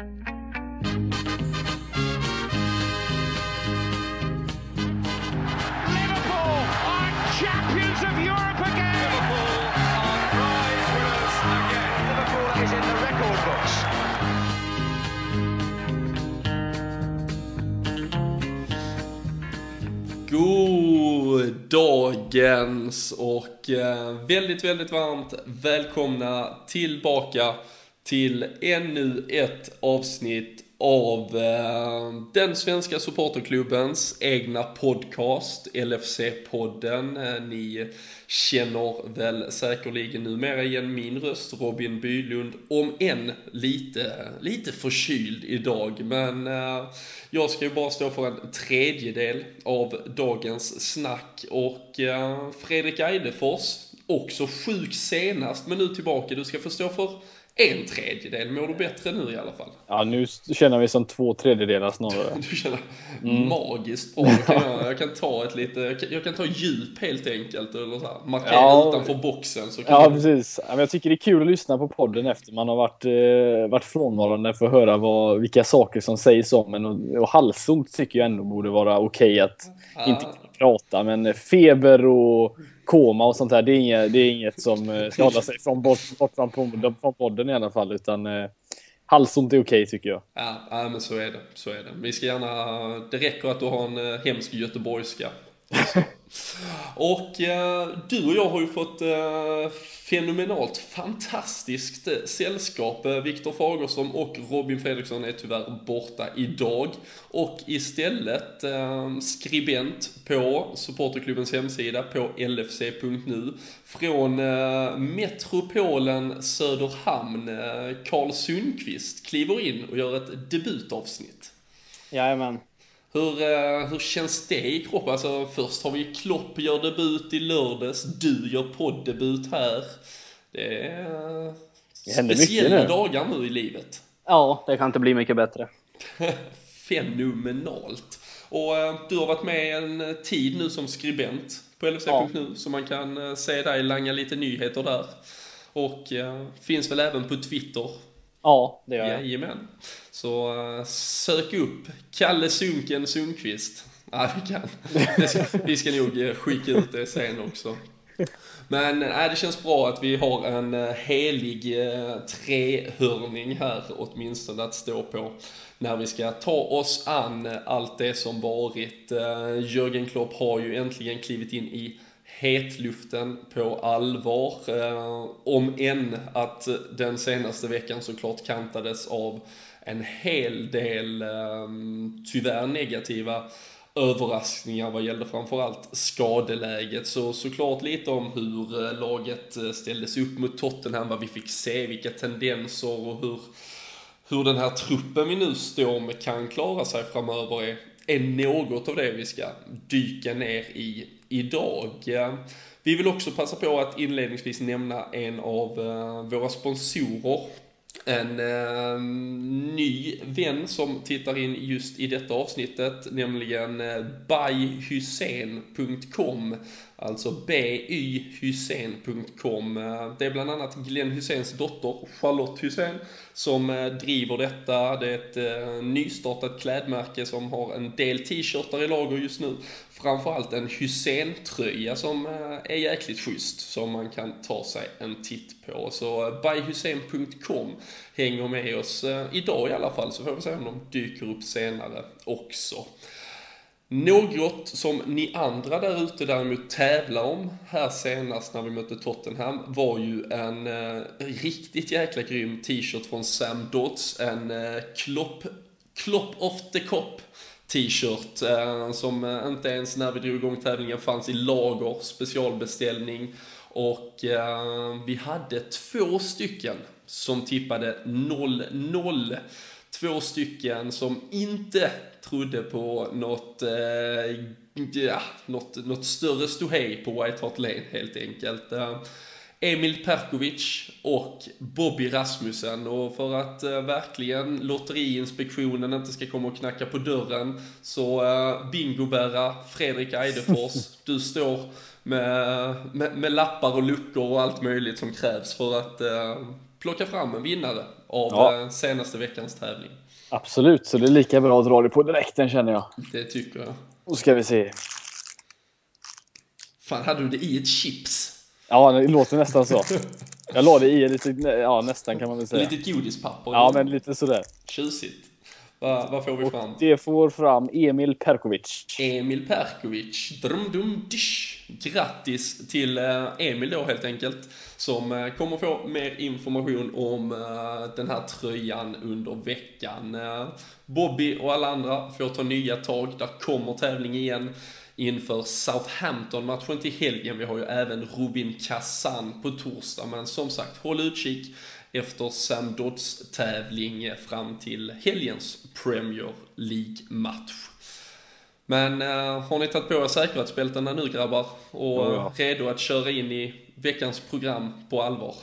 Liverpool are champions of Europe again. Liverpool are prize winners again. Liverpool is in the record books. God dagens och eh, väldigt, väldigt varmt välkomna tillbaka till ännu ett avsnitt av eh, den svenska supporterklubbens egna podcast, LFC-podden. Eh, ni känner väl säkerligen numera igen min röst, Robin Bylund, om än lite, lite förkyld idag. Men eh, jag ska ju bara stå för en tredjedel av dagens snack och eh, Fredrik Eidefors, också sjuk senast, men nu tillbaka. Du ska få stå för en tredjedel. Mår du bättre nu i alla fall? Ja, nu känner vi som två tredjedelar snarare. Du känner magiskt bra. Jag kan, jag kan ta ett lite, jag kan, jag ta djup helt enkelt. Eller så här, markera Ja. utanför boxen. Så kan Ja, du- precis. Ja, Jag tycker det är kul att lyssna på podden efter man har varit, eh, varit frånvarande för att höra vad, vilka saker som sägs om en. Och, och halsont tycker jag ändå borde vara okej att inte kunna prata. Men feber och koma och sånt där, det är inget, det är inget som eh, ska hålla sig från bort, bort från, från podden i alla fall. Utan eh, halsont är okej tycker jag. Ja, ja, men så är det. Så är det. Vi ska gärna, det räcker att du har en eh, hemsk göteborgska. Och eh, du och jag har ju fått eh, fenomenalt fantastiskt eh, sällskap. Eh, Viktor Fagersson och Robin Fredriksson är tyvärr borta idag. Och istället eh, skribent på supporterklubbens hemsida på lfc.nu från eh, metropolen Söderhamn, eh, Karl Sundqvist, kliver in och gör ett debutavsnitt. Jajamän. Hur, eh, hur känns det i kroppen? Alltså först har vi Klopp gör debut i lördags, du gör poddebut här. Det är eh, Det speciella nu. dagar nu i livet. Ja, det kan inte bli mycket bättre. Fenomenalt. Och eh, du har varit med en tid nu som skribent på LFC.nu så man kan se dig langa lite nyheter där. Och finns väl även på Twitter Ja, det gör jag. Jajamän. Så uh, sök upp Kalle Sunken Sundqvist. Ja, vi kan. Ska, vi ska nog eh, skicka ut det sen också. Men äh, det känns bra att vi har en helig äh, trehörning här åtminstone att stå på när vi ska ta oss an allt det som varit. Äh, Jörgen Klopp har ju äntligen klivit in i hetluften på allvar. Eh, om än att den senaste veckan såklart kantades av en hel del ehm, tyvärr negativa överraskningar vad gällde framförallt skadeläget. Så såklart lite om hur eh, laget eh, ställdes upp mot Tottenham, vad vi fick se, vilka tendenser och hur, hur den här truppen vi nu står med kan klara sig framöver är, är något av det vi ska dyka ner i idag. Vi vill också passa på att inledningsvis nämna en av eh, våra sponsorer. En eh, ny vän som tittar in just i detta avsnittet, nämligen eh, Alltså byhysen.com Det är bland annat Glenn Hyséns dotter, Charlotte Hussein, som eh, driver detta. Det är ett eh, nystartat klädmärke som har en del t-shirtar i lager just nu. Framförallt en Hussein-tröja som eh, är jäkligt schysst, som man kan ta sig en titt på. Så byhysen.com byhussein.com hänger med oss idag i alla fall, så får vi se om de dyker upp senare också. Något som ni andra där ute däremot tävlar om här senast när vi mötte Tottenham var ju en eh, riktigt jäkla grym t-shirt från Sam Dodds. En eh, klopp, klopp off the cop t-shirt eh, som eh, inte ens när vi drog igång tävlingen fanns i lager, specialbeställning. Och eh, vi hade två stycken som tippade 0-0. Två stycken som inte trodde på något, eh, ja, något, något större ståhej på White Hart Lane helt enkelt. Eh, Emil Perkovic och Bobby Rasmussen och för att eh, verkligen Lotteriinspektionen inte ska komma och knacka på dörren så eh, bingobära Fredrik Eidefors, du står med, med, med lappar och luckor och allt möjligt som krävs för att eh, plocka fram en vinnare av ja. Eh, senaste veckans tävling. Absolut, så det är lika bra att dra det på direkten känner jag. Det tycker jag. Då ska vi se. Fan, hade du det i ett chips? Ja, det låter nästan så. Jag la det i lite, ja nästan kan man väl säga. Lite godispapper? Ja, men lite sådär. Tjusigt. Vad, vad får vi fram? det får fram Emil Perkovic. Emil Perkovic. Drum, dum, dish. Grattis till eh, Emil då helt enkelt. Som eh, kommer få mer information om eh, den här tröjan under veckan. Bobby och alla andra får ta nya tag. Där kommer tävling igen inför Southampton-matchen till helgen. Vi har ju även Rubin Kazan på torsdag, men som sagt, håll utkik efter Sam Dodds tävling fram till helgens Premier League-match. Men äh, har ni tagit på er säkerhetsbältena nu grabbar och ja, ja. redo att köra in i veckans program på allvar?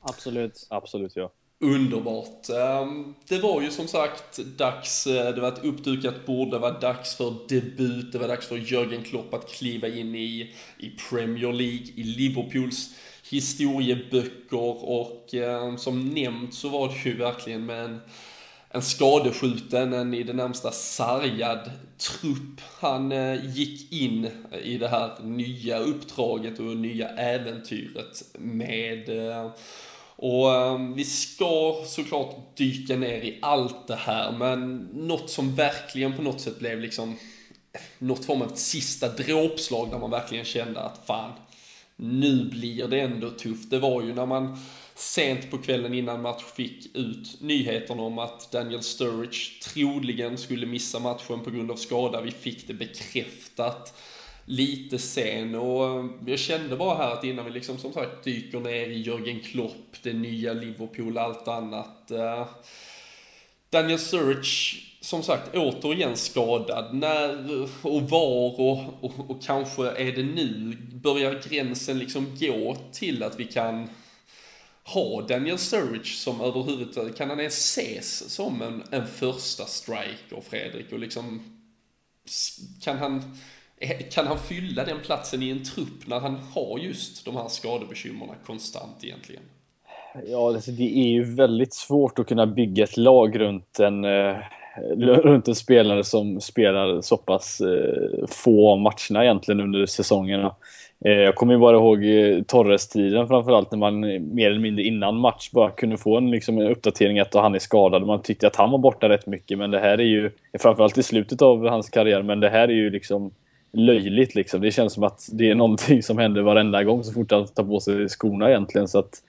Absolut. Absolut, ja. Underbart. Ehm, det var ju som sagt dags, eh, det var ett uppdukat bord, det var dags för debut, det var dags för Jörgen Klopp att kliva in i, i Premier League, i Liverpools historieböcker och eh, som nämnt så var det ju verkligen med en, en skadeskjuten, en i det närmsta sargad trupp. Han eh, gick in i det här nya uppdraget och nya äventyret med eh, och eh, vi ska såklart dyka ner i allt det här, men något som verkligen på något sätt blev liksom något form av ett sista dråpslag där man verkligen kände att fan, nu blir det ändå tufft. Det var ju när man sent på kvällen innan match fick ut nyheten om att Daniel Sturridge troligen skulle missa matchen på grund av skada. Vi fick det bekräftat lite sen och jag kände bara här att innan vi liksom som sagt dyker ner i Jörgen Klopp, det nya Liverpool, allt annat. Eh, Daniel Sturridge, som sagt, återigen skadad. När och var och, och, och kanske är det nu, börjar gränsen liksom gå till att vi kan ha Daniel Sturridge som överhuvudtaget, kan han ens ses som en, en första striker, Fredrik? Och liksom, kan han eh, kan han fylla den platsen i en trupp när han har just de här skadebekymmerna konstant egentligen? Ja, alltså, det är ju väldigt svårt att kunna bygga ett lag runt en, eh, Eh, runt en spelare som spelar så pass eh, få av matcherna egentligen under säsongerna. Eh, jag kommer ju bara ihåg eh, Torres-tiden framförallt när man mer eller mindre innan match bara kunde få en, liksom, en uppdatering att han är skadad. Man tyckte att han var borta rätt mycket men det här är ju framförallt i slutet av hans karriär men det här är ju liksom löjligt liksom. Det känns som att det är någonting som händer varenda gång så fort han tar på sig skorna egentligen. Så att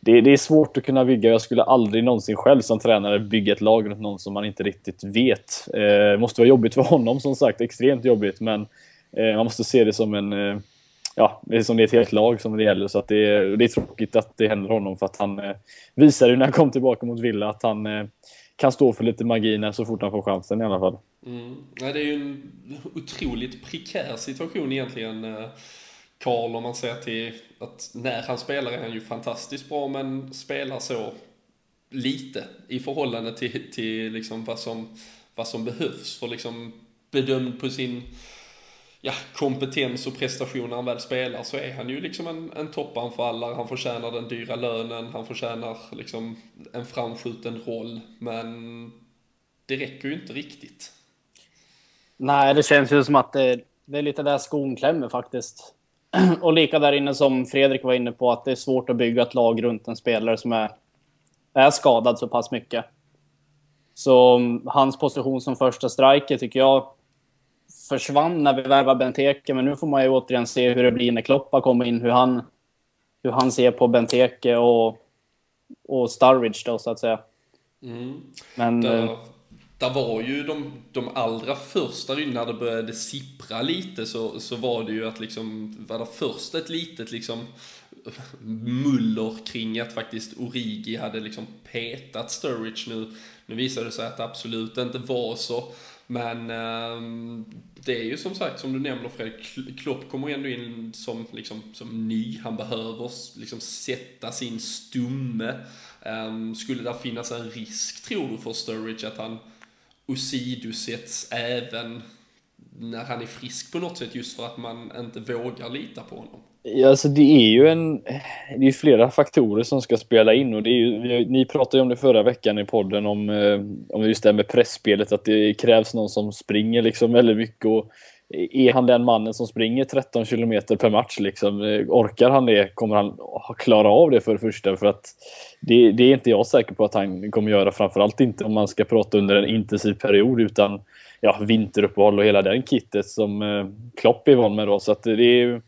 det, det, är svårt att kunna bygga. Jag skulle aldrig någonsin själv som tränare bygga ett lag runt någon som man inte riktigt vet. Det eh, måste vara jobbigt för honom som sagt, extremt jobbigt. Men eh, man måste se det som en eh, ja, det är som det är ett helt lag som det gäller. Så att det, är, det är tråkigt att det händer honom för att han eh, visade ju när han kom tillbaka mot Villa att han eh, kan stå för lite magi när så fort han får chansen i alla fall. Mm. Ja, det är ju en otroligt prekär situation egentligen. Eh, Karl, om man ser till att när han spelar är han ju fantastiskt bra, men spelar så lite i förhållande till, till liksom vad, som, vad som behövs för liksom bedömd på sin ja, kompetens och prestation när han väl spelar så är han ju liksom en, en toppanfallare. Han förtjänar den dyra lönen, han förtjänar liksom en framskjuten roll. Men det räcker ju inte riktigt. Nej, det känns ju som att det, det är lite där skon klämmer faktiskt. Och lika där inne som Fredrik var inne på, att det är svårt att bygga ett lag runt en spelare som är, är skadad så pass mycket. Så hans position som första striker tycker jag försvann när vi värvade Benteke, men nu får man ju återigen se hur det blir när Kloppa kommer in, hur han, hur han ser på Benteke och, och Sturridge då, så att säga. Mm. Men... Där, där var ju de, de allra första, när det började sippra lite, så, så var det ju att liksom, var det först ett litet liksom muller kring att faktiskt Origi hade liksom petat Sturridge nu. Nu visade det sig att det absolut inte var så. Men ehm, det är ju som sagt, som du nämner Fredrik, Klopp kommer ändå in som, liksom, som ny. Han behöver liksom sätta sin stumme. Ehm, skulle det finnas en risk, tror du, för Sturridge att han åsidosätts även när han är frisk på något sätt just för att man inte vågar lita på honom? Ja, alltså det är ju en, det är flera faktorer som ska spela in och det är ju, ni pratade ju om det förra veckan i podden om, eh, om just det här med pressspelet att det krävs någon som springer liksom väldigt mycket och är han den mannen som springer 13 kilometer per match liksom? Orkar han det? Kommer han klara av det för det första? För att det, det är inte jag säker på att han kommer göra, framförallt inte om man ska prata under en intensiv period utan ja, vinteruppehåll och hela den kittet som eh, Klopp är van med då. Så att det är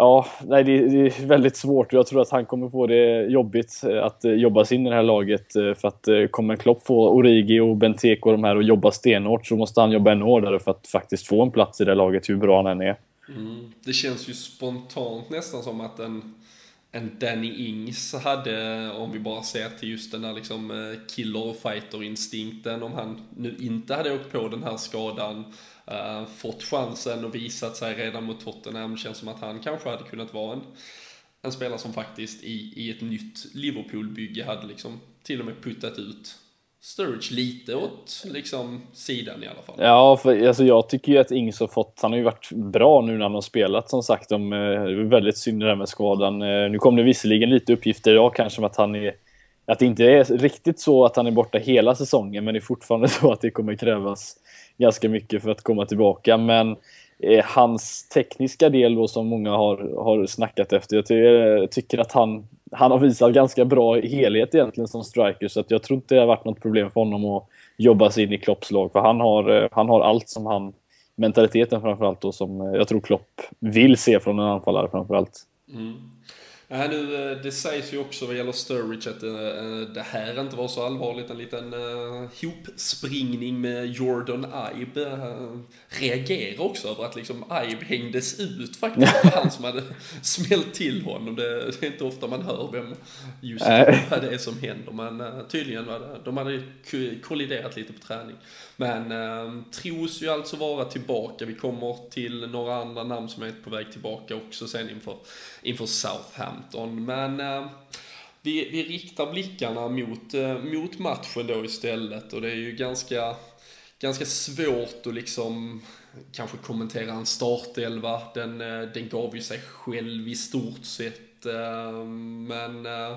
Ja, nej, det, är väldigt svårt. Jag tror att han kommer få det jobbigt eh, att eh, jobba sig in i det här laget. Eh, för att kommer Klopp få Origi och Benteke och de här och jobba stenhårt så måste han jobba ännu hårdare för att faktiskt få en plats i det här laget, hur bra han än är. Mm. Det känns ju spontant nästan som att en, en Danny Ings hade, om vi bara ser till just den här liksom killer och fighter-instinkten, om han nu inte hade åkt på den här skadan uh, fått chansen och visat sig redan mot Tottenham. Känns som att han kanske hade kunnat vara en, en spelare som faktiskt i, i ett nytt Liverpool-bygge hade liksom till och med puttat ut Sturridge lite åt liksom sidan i alla fall. Ja, för alltså, jag tycker ju att Ings har fått, han har ju varit bra nu när han har spelat som sagt. De, eh, det är väldigt synd det där med skadan. Eh, nu kom det visserligen lite uppgifter idag kanske om att han är att det inte är riktigt så att han är borta hela säsongen, men det är fortfarande så att det kommer krävas ganska mycket för att komma tillbaka. Men eh, hans tekniska del då som många har, har snackat efter, jag tycker, eh, tycker att han, han har visat ganska bra helhet egentligen som striker så att jag tror inte det har varit något problem för honom att jobba sig in i Klopps lag för han har, eh, han har allt som han mentaliteten framförallt då som eh, jag tror Klopp vill se från en anfallare framförallt. Mm. Ja, nu, eh, det sägs ju också vad gäller Sturridge att uh, det här inte var så allvarligt. En liten uh, hopspringning med Jordan Ibe. Uh, reagerar också över att liksom Ibe hängdes ut faktiskt. Det han som hade smällt till honom. Det, det, är inte ofta man hör vem just vad det är som händer. Men uh, tydligen var det, de hade kolliderat lite på träning. Men uh, tros ju alltså vara tillbaka. Vi kommer till några andra namn som är på väg tillbaka också sen inför, inför Southampton. Men uh, vi, vi riktar blickarna mot, uh, mot matchen då istället och det är ju ganska, ganska svårt att liksom kanske kommentera en startelva. Den, eh, den gav ju sig själv i stort sett. Eh, men eh,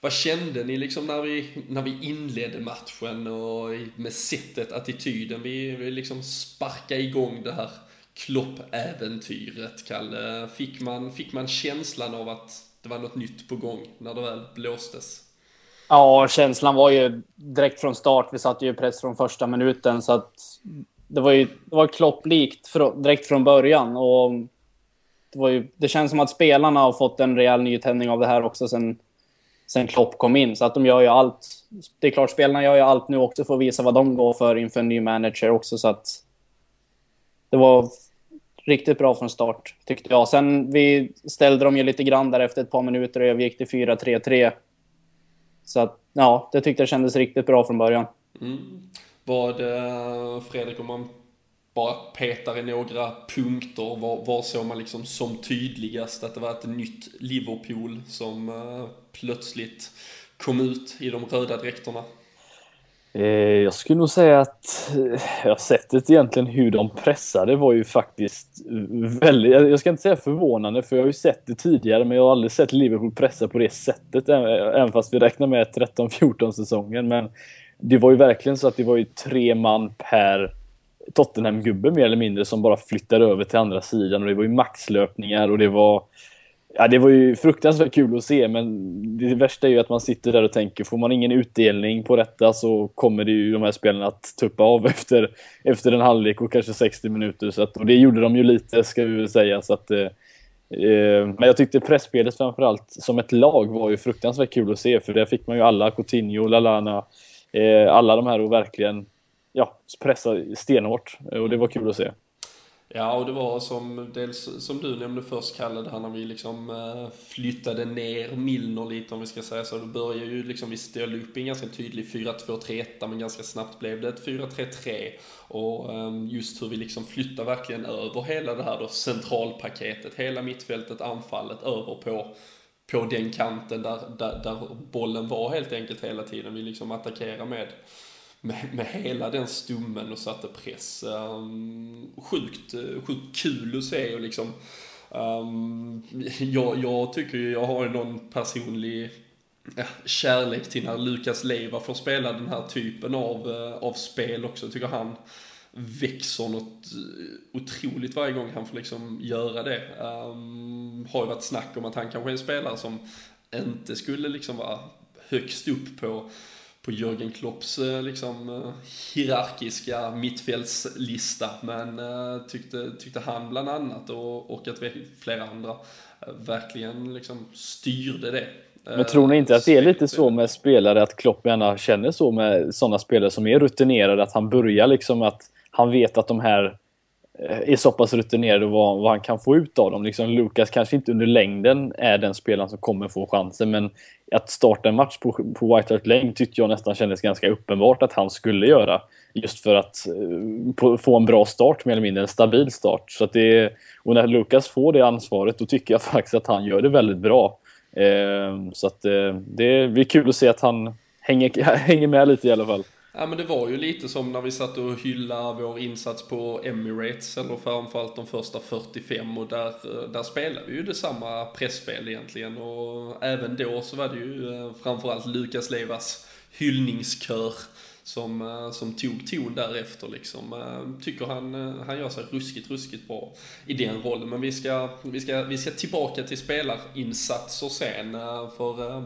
vad kände ni liksom när vi, när vi inledde matchen och med sättet, attityden? Vi, vi liksom sparkade igång det här Klopp-äventyret, Kalle. Fick man, fick man känslan av att det var något nytt på gång när det väl blåstes? Ja, känslan var ju direkt från start. Vi satte ju press från första minuten så att det var ju det var klopplikt direkt från början och det, var ju, det känns som att spelarna har fått en rejäl nytändning av det här också sen sen Klopp kom in. Så att de gör ju allt. Det är klart, spelarna gör ju allt nu också för att visa vad de går för inför en ny manager också. Så att det var riktigt bra från start, tyckte jag. Sen vi ställde dem ju lite grann där efter ett par minuter och övergick till 4-3-3. Så att, ja, det tyckte jag kändes riktigt bra från början. Mm. Vad, eh, Fredrik, om man bara petar i några punkter. Var, var såg man liksom som tydligast att det var ett nytt Liverpool som eh, plötsligt kom ut i de röda dräkterna? Eh, jag skulle nog säga att eh, ja, sättet egentligen hur de pressade var ju faktiskt väldigt, jag ska inte säga förvånande för jag har ju sett det tidigare men jag har aldrig sett Liverpool pressa på det sättet även fast vi räknar med 13-14 säsongen. Men det var ju verkligen så att det var ju tre man per Tottenham-gubbe mer eller mindre som bara flyttade över till andra sidan och det var ju maxlöpningar och det var Ja, det var ju fruktansvärt kul att se, men det värsta är ju att man sitter där och tänker, får man ingen utdelning på detta så kommer det ju de här spelarna att tuppa av efter, efter en halvlek och kanske 60 minuter. Så att, och det gjorde de ju lite, ska vi väl säga. Så att, eh, eh men jag tyckte pressspelet framförallt som ett lag var ju fruktansvärt kul att se, för där fick man ju alla, Coutinho, Lalana, eh, alla de här och verkligen ja, pressa stenhårt och det var kul att se. Ja, och det var som, dels som du nämnde först Kalle, det här när vi liksom eh, flyttade ner Milner lite om vi ska säga så. Då började ju liksom, vi ställde upp i en ganska tydlig 4-2-3-1 men ganska snabbt blev det ett 4-3-3. Och ehm, just hur vi liksom flyttade verkligen över hela det här då centralpaketet, hela mittfältet, anfallet över på på den kanten där, där, där bollen var helt enkelt hela tiden. Vi liksom attackerar med med, med hela den stummen och satte press. Um, sjukt, sjukt kul att se och liksom um, jag, jag tycker ju jag har någon personlig ja, kärlek till när Lukas Leiva får spela den här typen av, eh, av spel också. Jag tycker han växer något eh, otroligt varje gång han får liksom göra det. Um, har ju varit snack om att han kanske är en spelare som inte skulle liksom vara högst upp på på Jörgen Klopps eh, liksom, eh, hierarkiska mittfältslista. Men uh, tyckte, tyckte han bland annat och, och att flera andra verkligen liksom styrde det. Men tror ni inte att det är lite så med spelare att Klopp gärna känner så med sådana spelare som är rutinerade att han börjar liksom att han vet att de här Eh, är så pass rutinerad och vad, vad han kan få ut av dem. Liksom Lukas kanske inte under längden är den spelaren som kommer få chansen men att starta en match på, på White Hart Lane tyckte jag nästan kändes ganska uppenbart att han skulle göra. Just för att eh, på, få en bra start, mer eller mindre en stabil start. Så att det, och när Lukas får det ansvaret, då tycker jag faktiskt att han gör det väldigt bra. Eh, så att eh, det blir kul att se att han hänger, hänger med lite i alla fall. Ja men det var ju lite som när vi satt och hyllade vår insats på Emirates, eller framförallt de första 45 och där, eh, där spelade vi ju detsamma pressspel egentligen och även då så var det ju eh, framförallt Lukas Levas hyllningskör som, eh, som tog ton därefter liksom. Tycker han, han gör sig ruskigt, ruskigt bra i den rollen. Men vi ska, vi ska, vi ska tillbaka till spelarinsatser sen, för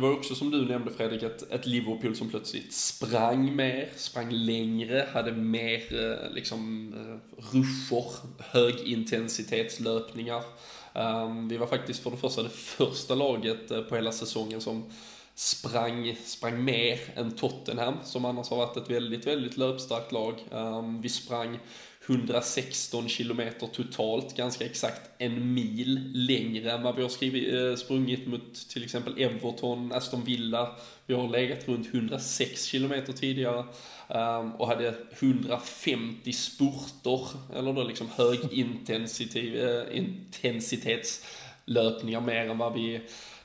det var också som du nämnde Fredrik, ett, ett Liverpool som plötsligt sprang mer, sprang längre, hade mer eh, liksom eh, ruscher, högintensitetslöpningar. Ehm, vi var faktiskt för det första det första laget eh, på hela säsongen som sprang, sprang mer än Tottenham, som annars har varit ett väldigt, väldigt löpstarkt lag. Um, vi sprang 116 kilometer totalt, ganska exakt en mil längre än vad vi har skrivit, eh, sprungit mot till exempel Everton, Aston Villa. Vi har legat runt 106 kilometer tidigare um, och hade 150 spurter, eller då liksom högintensitetslöpningar mer än vad vi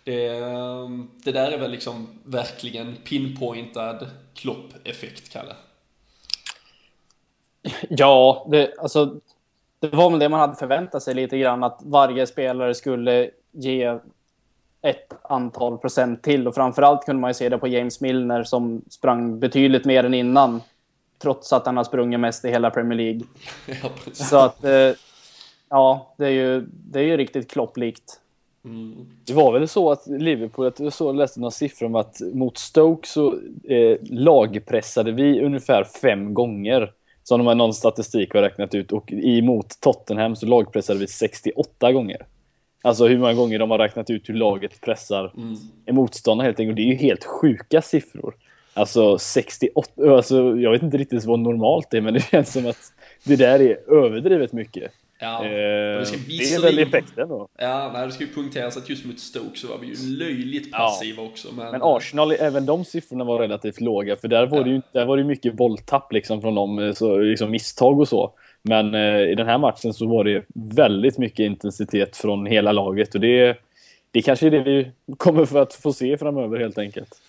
det, ehm, det där är väl liksom verkligen pinpointad klopp-effekt, Kalle. Ja, det, alltså, det var väl det man hade förväntat sig lite grann, att varje spelare skulle ge ett antal procent till. Och framförallt kunde man ju se det på James Milner som sprang betydligt mer än innan. Trots att han har sprungit mest i hela Premier League. Ja, Så att, eh, ja, det är ju, det är ju riktigt klopplikt. Mm. Det var väl så att Liverpool, jag så läste några siffror om att mot Stoke så eh, lagpressade vi ungefär fem gånger som de har någon statistik har räknat ut och emot Tottenham så lagpressade vi 68 gånger. Alltså hur många gånger de har räknat ut hur laget pressar mm. en motståndare helt enkelt. Det är ju helt sjuka siffror. Alltså 68, alltså jag vet inte riktigt vad normalt är men det känns som att det där är överdrivet mycket. Ja, eh, det, det är väl effekten då. Ja, nej, det ska ju poängteras att just mot Stoke så var vi ju löjligt passiva ja. också. Men... men Arsenal, även de siffrorna var relativt låga, för där var ja. det ju där var det mycket bolltapp liksom från dem, eh, så, liksom misstag och så. Men eh, i den här matchen så var det väldigt mycket intensitet från hela laget och det, det kanske är det vi kommer för att få se framöver helt enkelt.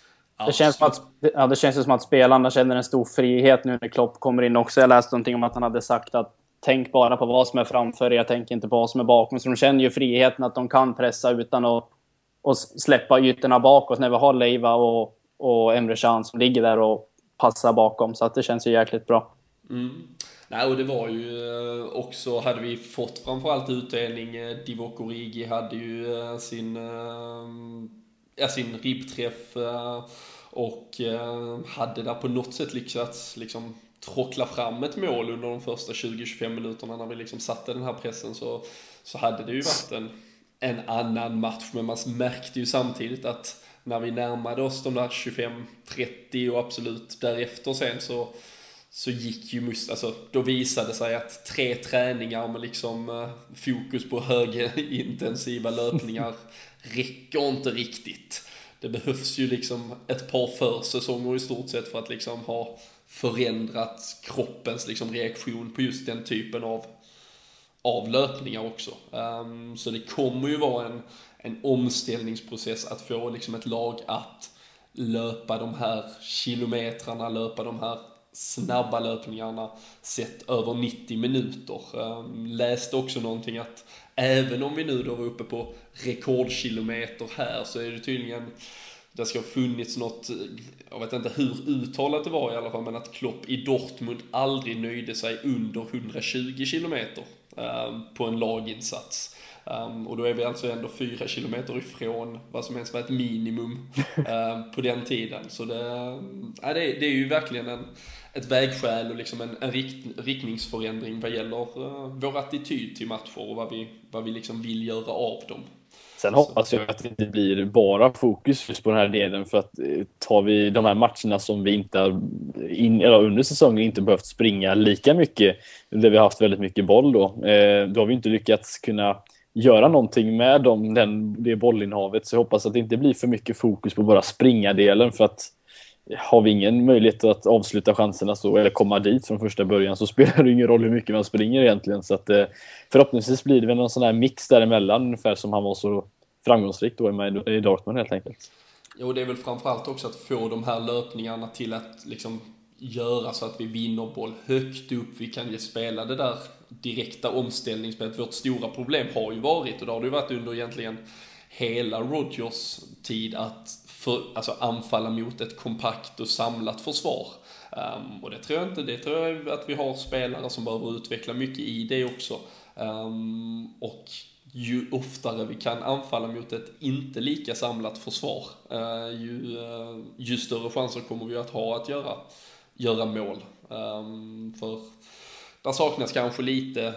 Det känns, som att, ja, det känns som att spelarna känner en stor frihet nu när Klopp kommer in också. Jag läste någonting om att han hade sagt att tänk bara på vad som är framför er, jag tänker inte på vad som är bakom. Så de känner ju friheten att de kan pressa utan att och släppa ytorna bakåt när vi har Leiva och, och Emre Can som ligger där och passar bakom. Så att det känns ju jäkligt bra. Mm. Nej, och det var ju eh, också, hade vi fått framförallt utdelning, eh, Divock Origi hade ju eh, sin, ja, sin ribbträff och hade där på något sätt lyckats liksom tråckla fram ett mål under de första 20-25 minuterna när vi liksom satte den här pressen så, så hade det ju varit en, en annan match. Men man märkte ju samtidigt att när vi närmade oss de där 25-30 och absolut därefter sen så, så gick ju Must, alltså då visade det sig att tre träningar med liksom uh, fokus på högintensiva löpningar räcker inte riktigt. Det behövs ju liksom ett par försäsonger i stort sett för att liksom ha förändrat kroppens liksom reaktion på just den typen av, av löpningar också. Um, så det kommer ju vara en, en omställningsprocess att få liksom ett lag att löpa de här kilometrarna, löpa de här snabba löpningarna sett över 90 minuter. Um, läste också någonting att även om vi nu då var uppe på rekordkilometer här så är det tydligen det ska ha funnits något, jag vet inte hur uttalat det var i alla fall, men att Klopp i Dortmund aldrig nöjde sig under 120 kilometer um, på en laginsats. Um, och då är vi alltså ändå fyra kilometer ifrån vad som ens var ett minimum um, på den tiden. Så det, det, det, är ju verkligen en, ett vägskäl och liksom en, en rikt, riktningsförändring vad gäller uh, vår attityd till matcher och vad vi, vad vi liksom vill göra av dem. Sen hoppas jag att det inte blir bara fokus just på den här delen för att eh, tar vi de här matcherna som vi inte har in, eller under säsongen inte behövt springa lika mycket, där vi har haft väldigt mycket boll då, eh, då har vi inte lyckats kunna göra någonting med dem, den, det bollinnehavet. Så jag hoppas att det inte blir för mycket fokus på bara springa-delen för att har vi ingen möjlighet att avsluta chanserna så, eller komma dit från första början så spelar det ingen roll hur mycket man springer egentligen. Så att, eh, förhoppningsvis blir det väl någon sån här mix däremellan ungefär som han var så framgångsrik då i Dortmund helt enkelt. Jo, det är väl framförallt också att få de här löpningarna till att liksom göra så att vi vinner boll högt upp. Vi kan ju spela det där direkta omställningsspelet. Vårt stora problem har ju varit, och det har det ju varit under egentligen hela Rogers tid, att för, alltså anfalla mot ett kompakt och samlat försvar. Um, och det tror jag inte, det tror jag att vi har spelare som behöver utveckla mycket i det också. Um, och ju oftare vi kan anfalla mot ett inte lika samlat försvar, uh, ju, uh, ju större chanser kommer vi att ha att göra, göra mål. Um, för där saknas kanske lite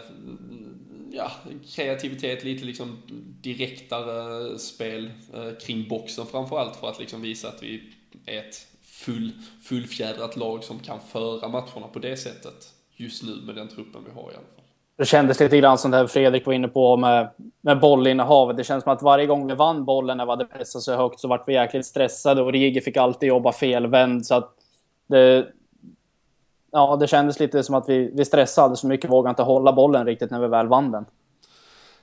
ja, kreativitet, lite liksom direktare spel eh, kring boxen framförallt för att liksom visa att vi är ett full, fullfjädrat lag som kan föra matcherna på det sättet just nu med den truppen vi har i alla fall. Det kändes lite grann som det Fredrik var inne på med, med bollinnehavet. Det känns som att varje gång vi vann bollen när vi hade pressat så högt så vart vi jäkligt stressade och Rigi fick alltid jobba felvänd. Så att det, ja, det kändes lite som att vi, vi stressade alldeles för mycket, vågade inte hålla bollen riktigt när vi väl vann den.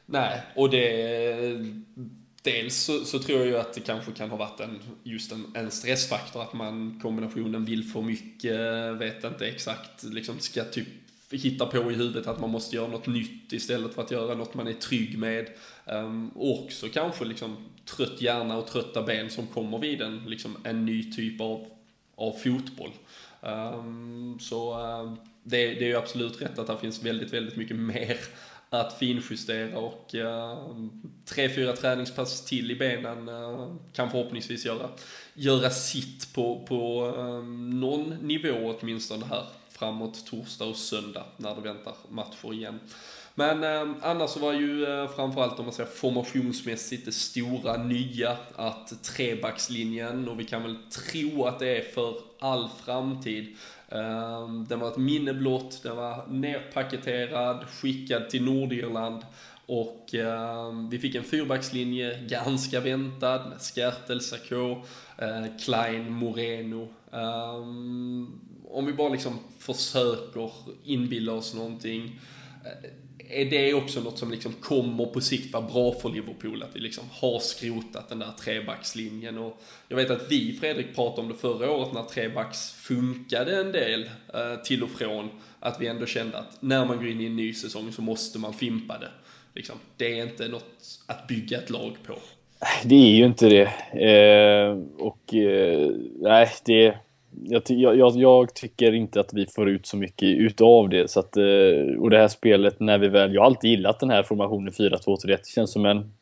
Nej, och det... Dels så, så, tror jag ju att det kanske kan ha varit en, just en, en stressfaktor, att man kombinationen vill för mycket, vet inte exakt, liksom ska typ hitta på i huvudet att man måste göra något nytt istället för att göra något man är trygg med. Um, och också kanske liksom trött hjärna och trötta ben som kommer vid en, liksom en ny typ av, av fotboll. Ehm, så ehm, det, det, är ju absolut rätt att det finns väldigt, väldigt mycket mer att finjustera och uh, tre, fyra träningspass till i benen uh, kan förhoppningsvis göra, göra sitt på, på någon nivå åtminstone här framåt torsdag och söndag när det väntar matcher igen. Men eh, annars så var ju eh, framförallt om man säger formationsmässigt det stora nya att trebackslinjen och vi kan väl tro att det är för all framtid. Ehm, den var ett minne blott, den var nerpaketerad, skickad till Nordirland och eh, vi fick en fyrbackslinje, ganska väntad, med Skertel, Sarko, eh, Klein, Moreno. Ehm, om vi bara liksom försöker inbilla oss någonting eh, är det också något som liksom kommer på sikt vara bra för Liverpool? Att vi liksom har skrotat den där trebackslinjen. Och jag vet att vi, Fredrik, pratade om det förra året när trebacks funkade en del eh, till och från. Att vi ändå kände att när man går in i en ny säsong så måste man fimpa det. Liksom, det är inte något att bygga ett lag på. Det är ju inte det. Eh, och eh, nej, det jag, jag, jag, tycker inte att vi får ut så mycket utav det. Så att, eh, och det här spelet, när vi väl... Jag har alltid gillat den här formationen 4-2-3-1. Det känns som en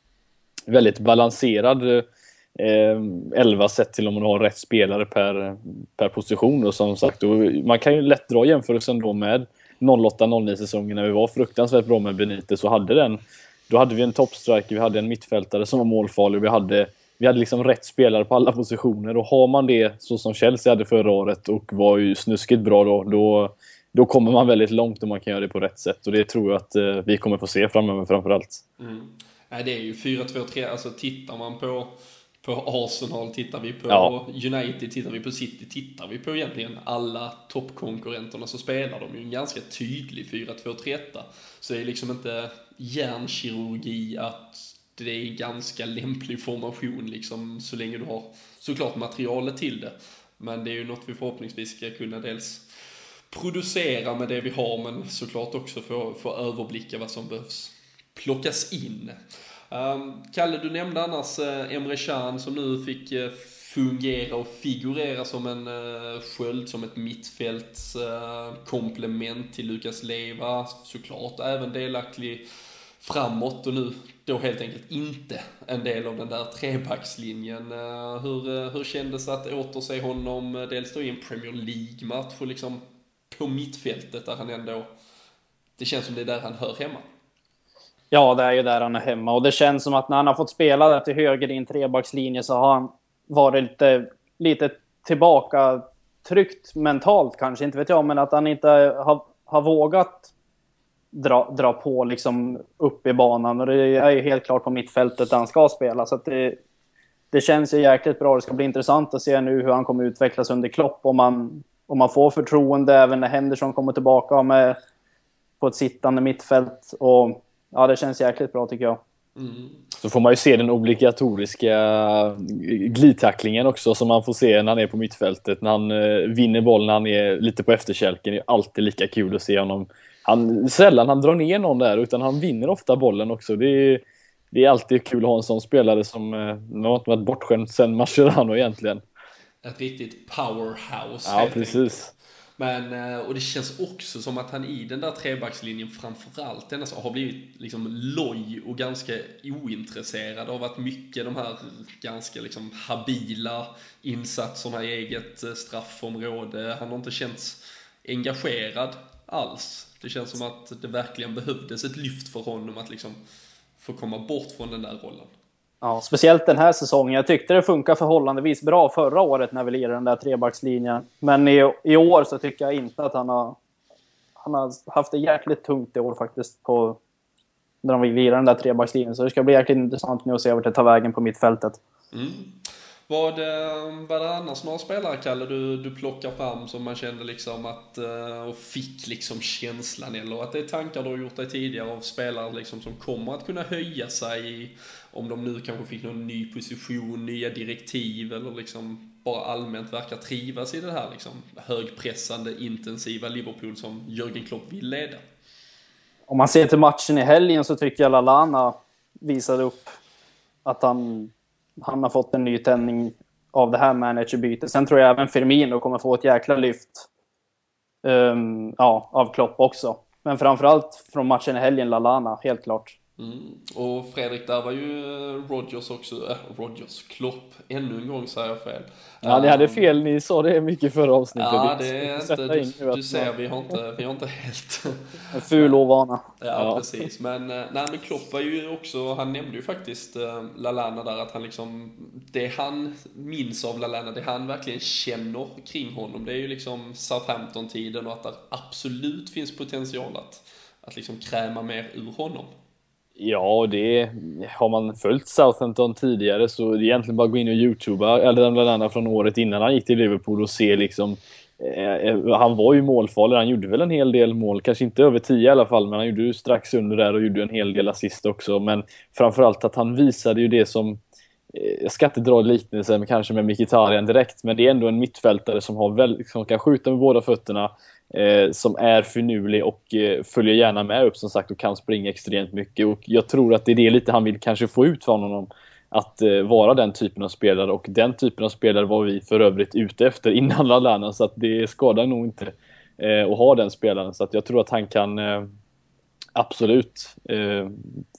väldigt balanserad eh, elva sett till om man har rätt spelare per, per position. Och som sagt, och man kan ju lätt dra jämförelsen då med 08-09 säsongen när vi var fruktansvärt bra med Benitez så hade den. Då hade vi en toppstriker, vi hade en mittfältare som var målfarlig och vi hade vi hade liksom rätt spelare på alla positioner och har man det så som Chelsea hade förra året och var ju snuskigt bra då, då, då kommer man väldigt långt om man kan göra det på rätt sätt och det tror jag att eh, vi kommer få se framöver framförallt. Mm. Nej, det är ju 4-2-3, alltså tittar man på på Arsenal, tittar vi på ja. United, tittar vi på City, tittar vi på egentligen alla toppkonkurrenterna så spelar de ju en ganska tydlig 4-2-3-1. Så det är liksom inte hjärnkirurgi att det är ganska lämplig formation liksom, så länge du har såklart materialet till det. Men det är ju något vi förhoppningsvis ska kunna dels producera med det vi har, men såklart också få, få överblicka vad som behövs plockas in. Um, Kalle, du nämnde annars eh, Emre Can som nu fick eh, fungera och figurera som en uh, sköld, som ett mittfältskomplement uh, till Lukas Leva, såklart även delaktig framåt och nu då helt enkelt inte en del av den där trebackslinjen. Eh, hur, eh, hur kändes det att återse honom eh, dels då i en Premier League-match och liksom på mittfältet där han ändå, det känns som det är där han hör hemma. Ja, det är ju där han är hemma och det känns som att när han har fått spela där till höger i en trebackslinje så har han varit lite, lite tillbaka tryckt mentalt kanske, inte vet jag, men att han inte har, har vågat dra, dra på liksom upp i banan och det är ju helt klart på mittfältet där han ska spela så att det, det känns ju jäkligt bra. Det ska bli intressant att se nu hur han kommer utvecklas under Klopp om man, om man får förtroende även när Henderson kommer tillbaka med på ett sittande mittfält och ja, det känns jäkligt bra tycker jag. Mm. Så får man ju se den obligatoriska glidtacklingen också som man får se när han är på mittfältet. När han eh, vinner bollen när han är lite på efterkälken. Det är alltid lika kul att se honom. Han, sällan han drar ner någon där utan han vinner ofta bollen också. Det är, det är alltid kul att ha en sån spelare som eh, har inte varit bortskämd sen Mascherano egentligen. Ett riktigt powerhouse. Ja, precis. Men, eh, och det känns också som att han i den där trebackslinjen framförallt denna har blivit liksom loj och ganska ointresserad av att mycket de här ganska liksom habila insatserna i eget eh, straffområde. Han har inte känts engagerad alls. Det känns som att det verkligen behövdes ett lyft för honom att liksom få komma bort från den där rollen. Ja, speciellt den här säsongen. Jag tyckte det funkade förhållandevis bra förra året när vi lirade den där trebackslinjen. Men i, i år så tycker jag inte att han har... Han har haft det jäkligt tungt i år faktiskt på när de lirar den där trebackslinjen. Så det ska bli jäkligt intressant nu att se vart det tar vägen på mittfältet. Mm. Vad, eh, var det annars några spelare, Kalle, du, du plockar fram som man kände liksom att, eh, och fick liksom känslan, eller att det är tankar du har gjort dig tidigare av spelare liksom som kommer att kunna höja sig, om de nu kanske fick någon ny position, nya direktiv, eller liksom bara allmänt verkar trivas i det här liksom högpressande, intensiva Liverpool som Jörgen Klopp vill leda? Om man ser till matchen i helgen så tycker jag Lalana visade upp att han han har fått en ny tändning av det här managerbytet. Sen tror jag även Firmino kommer få ett jäkla lyft um, ja, av Klopp också. Men framförallt från matchen i helgen, Lalana, helt klart. Mm. Och Fredrik, där var ju Rogers också, äh, Rogers, Klopp, ännu en gång säger jag fel. Ja, ni hade fel, ni sa det mycket förra avsnittet. Ja, det är inte, du, du ser, vi har inte, vi har inte helt... En ful ovana. Ja, ja, precis. Men, eh, nej, men Klopp var ju också, han nämnde ju faktiskt uh, Lalana där, att han liksom, det han minns av Lalana, det han verkligen känner kring honom, det är ju liksom Southampton-tiden och att det absolut finns potential att, att liksom kräma mer ur honom. Ja, det har man följt Southampton tidigare så det är egentligen bara att gå in och youtuba, eller bland annat från året innan han gick till Liverpool och se liksom eh, eh, han var ju målfarlig, han gjorde väl en hel del mål, kanske inte över 10 i alla fall, men han gjorde ju strax under där och gjorde en hel del assist också. Men framförallt att han visade ju det som, eh, jag ska inte dra liknelsen kanske med Mkhitaryan direkt, men det är ändå en mittfältare som, har väl, som kan skjuta med båda fötterna, eh, som är finurlig och eh, följer gärna med upp som sagt och kan springa extremt mycket. Och jag tror att det är det lite han vill kanske få ut från honom. Att eh, vara den typen av spelare och den typen av spelare var vi för övrigt ute efter innan Lallana så att det skadar nog inte eh, att ha den spelaren. Så att jag tror att han kan eh, absolut eh,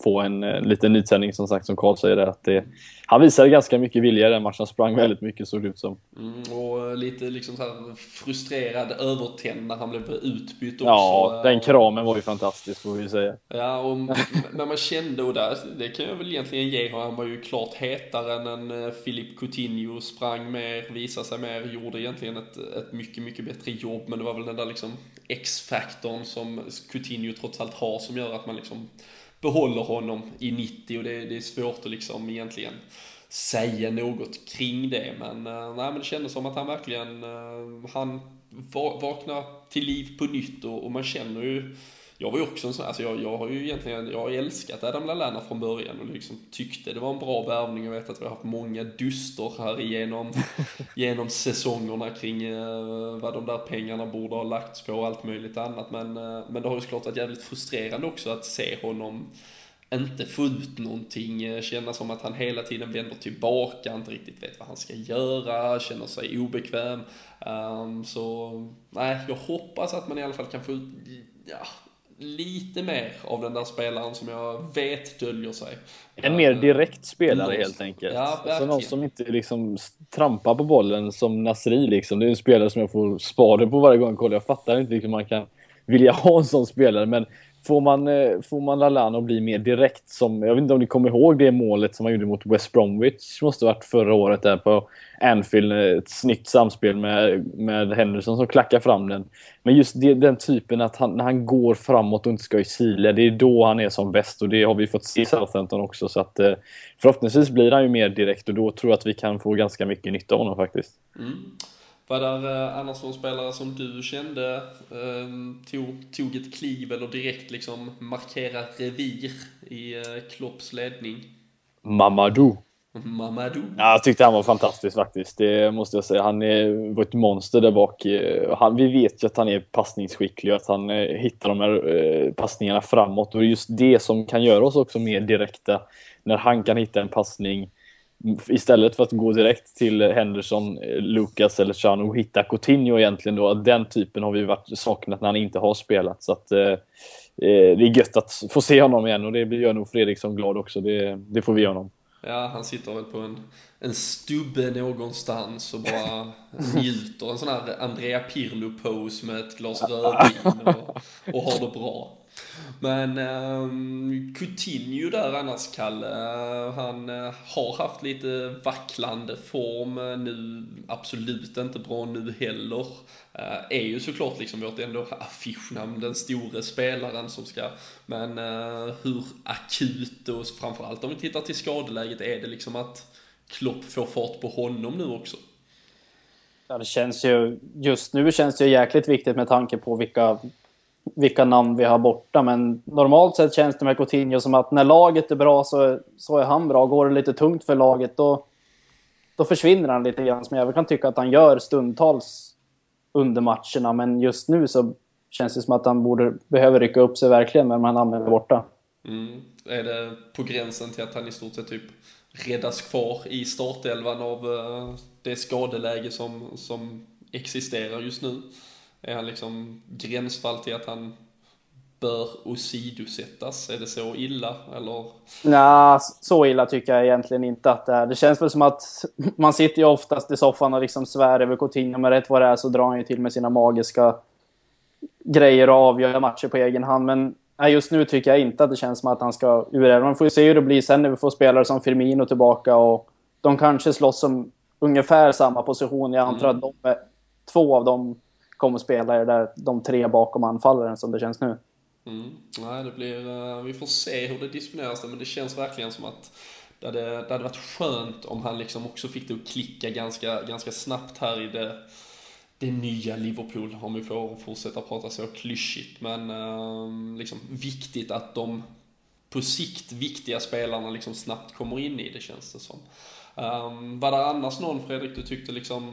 få en eh, liten nytändning som sagt som Karl säger. Att det, han visade ganska mycket vilja i den matchen, sprang väldigt mycket såg det ut som. Mm, och lite liksom så här frustrerad, övertänd när han blev utbytt också. Ja, den kramen var ju fantastisk får vi säga. Ja, och när man kände, och där, det kan jag väl egentligen ge honom, han var ju klart hetare än en Filip eh, Coutinho, sprang mer, visade sig mer, gjorde egentligen ett, ett mycket, mycket bättre jobb, men det var väl den där liksom X-faktorn som Coutinho trots allt har som gör att man liksom behåller honom i 90 och det, det är svårt att liksom egentligen säga något kring det. Men, eh, nej, men det kändes som att han verkligen, eh, han vaknar till liv på nytt och, och, man känner ju jag var ju också en sån, alltså jag, jag har ju egentligen, jag har älskat Adam Lallana från början och liksom tyckte det var en bra värvning. Jag vet att vi har haft många duster här igenom, genom säsongerna kring eh, vad de där pengarna borde ha lagts på och allt möjligt annat. Men, eh, men det har ju såklart varit jävligt frustrerande också att se honom inte få ut någonting, eh, känna som att han hela tiden vänder tillbaka, inte riktigt vet vad han ska göra, känner sig obekväm. Um, så nej, jag hoppas att man i alla fall kan få ut ja, lite mer av den där spelaren som jag vet döljer sig. En mer direkt spelare mm. helt enkelt. Ja, alltså någon som inte liksom trampar på bollen som Nasri liksom. Det är en spelare som jag får spader på varje gång jag kollar. Jag fattar inte hur man kan vilja ha en sån spelare, men Får man, eh, får man Lallana att bli mer direkt som, jag vet inte om ni kommer ihåg det målet som han gjorde mot West Bromwich, måste varit förra året där på Anfield, eh, ett snyggt samspel med, med Henderson som klackar fram den. Men just det, den typen att han, när han går framåt och inte ska i Chile, det är då han är som bäst och det har vi fått se i Southampton också så att eh, förhoppningsvis blir han ju mer direkt och då tror jag att vi kan få ganska mycket nytta av honom faktiskt. Mm. Var där eh, annars någon spelare som du kände eh, tog, tog ett kliv eller direkt liksom markerar revir i eh, Klopps ledning? Mamadou. Mamadou? Ja, jag tyckte han var fantastisk faktiskt. Det måste jag säga. Han är, var ett monster där bak. Han, vi vet ju att han är passningsskicklig och att han hittar de här passningarna framåt. Och det är just det som kan göra oss också mer direkta. När han kan hitta en passning istället för att gå direkt till Henderson, Lucas eller Chan och hitta Coutinho egentligen då, den typen har vi varit saknat när han inte har spelat. Så att, eh, eh det är gött att få se honom igen och det gör nog Fredriksson glad också. Det, det får vi göra honom. Ja, han sitter väl på en, en stubbe någonstans och bara njuter. En sån här Andrea Pirlo-pose med ett glas rödvin och, och har det bra. Men um, Coutinho där annars, Kalle, eh, han uh, har haft lite vacklande form eh, nu, absolut inte bra nu heller. Uh, är ju såklart liksom vårt ändå affischnamn, den store spelaren som ska, men uh, hur akut och framförallt om vi tittar till skadeläget, är det liksom att Klopp får fart på honom nu också? Ja, det känns ju, just nu känns det ju jäkligt viktigt med tanke på vilka vilka namn vi har borta. Men normalt sett känns det med Coutinho som att när laget är bra så, så är han bra. Går det lite tungt för laget då, då försvinner han lite grann. Som jag kan tycka att han gör stundtals under matcherna. Men just nu så känns det som att han borde, behöver rycka upp sig verkligen med de här namnen borta. Mm. Är det på gränsen till att han i stort sett typ räddas kvar i startelvan av eh, det skadeläge som, som existerar just nu? Är han liksom gränsfall till att han bör åsidosättas? Är det så illa eller? Nej, så illa tycker jag egentligen inte att det är. Det känns väl som att man sitter ju oftast i soffan och liksom svär över Coutinho, men rätt vad det är så drar han ju till med sina magiska grejer och avgör matcher på egen hand. Men nej, just nu tycker jag inte att det känns som att han ska ur. Man får ju se hur det blir sen när vi får spelare som Firmino tillbaka och de kanske slåss om ungefär samma position. Jag antar mm. att de två av dem kommer spela i där, de tre bakom anfallaren som det känns nu. Mm. Nej, det blir, uh, vi får se hur det disponeras men det känns verkligen som att det hade, det hade varit skönt om han liksom också fick det att klicka ganska, ganska snabbt här i det, det nya Liverpool, om vi får fortsätta prata så klyschigt. Men uh, liksom viktigt att de på sikt viktiga spelarna liksom snabbt kommer in i det känns det som. Um, var det annars någon Fredrik du tyckte liksom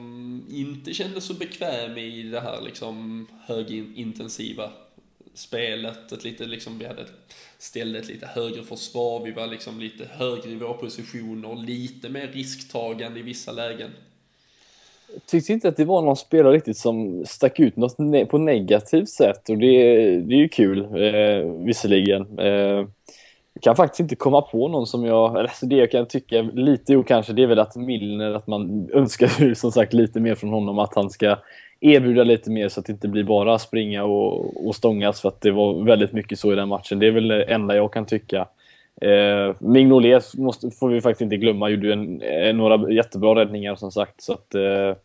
inte kändes så bekväm i det här liksom högintensiva spelet? Ett lite liksom, vi hade ställde ett lite högre försvar, vi var liksom lite högre i våra positioner, lite mer risktagande i vissa lägen. Jag tyckte inte att det var någon spelare riktigt som stack ut något ne på negativt sätt och det, det är ju kul, eh, visserligen. Eh, jag kan faktiskt inte komma på någon som jag, alltså det jag kan tycka lite jo kanske, det är väl att Milner, att man önskar ju som sagt lite mer från honom, att han ska erbjuda lite mer så att det inte blir bara springa och, och stångas för att det var väldigt mycket så i den matchen. Det är väl det enda jag kan tycka. Eh, Mignolet måste, får vi faktiskt inte glömma, gjorde en, en, några jättebra räddningar som sagt. Så att, eh,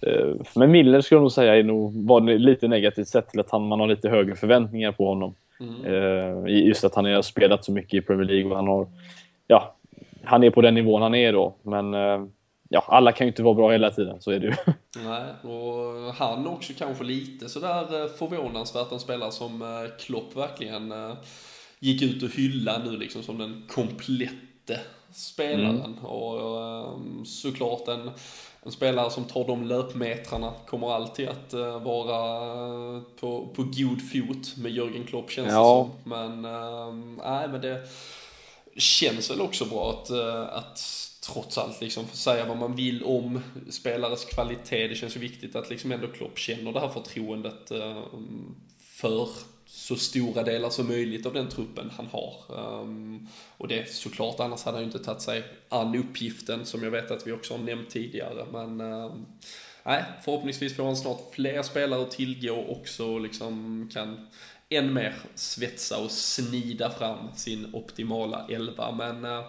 eh, men Milner skulle jag nog säga är nog, var lite negativt sett till att han, man har lite högre förväntningar på honom. Mm. Eh, just att han har spelat så mycket i Premier League och han har, ja, han är på den nivån han är då. Men eh, ja, alla kan ju inte vara bra hela tiden, så är det ju. Nej, och han också kanske lite sådär eh, förvånansvärt en spelare som Klopp verkligen gick ut och hyllade nu liksom som den komplette spelaren. Mm. Och såklart en, en spelare som tar de löpmetrarna kommer alltid att vara på, på god fot med Jörgen Klopp känns ja. det som. Men, ehm, nej men det känns väl också bra att, att trots allt liksom säga vad man vill om spelares kvalitet. Det känns ju viktigt att liksom ändå Klopp känner det här förtroendet eh, för så stora delar som möjligt av den truppen han har. Um, och det såklart, annars hade han ju inte tagit sig an uppgiften som jag vet att vi också har nämnt tidigare. Men um, nej, förhoppningsvis får han snart fler spelare att tillgå och liksom kan än mer svetsa och snida fram sin optimala elva. Men uh,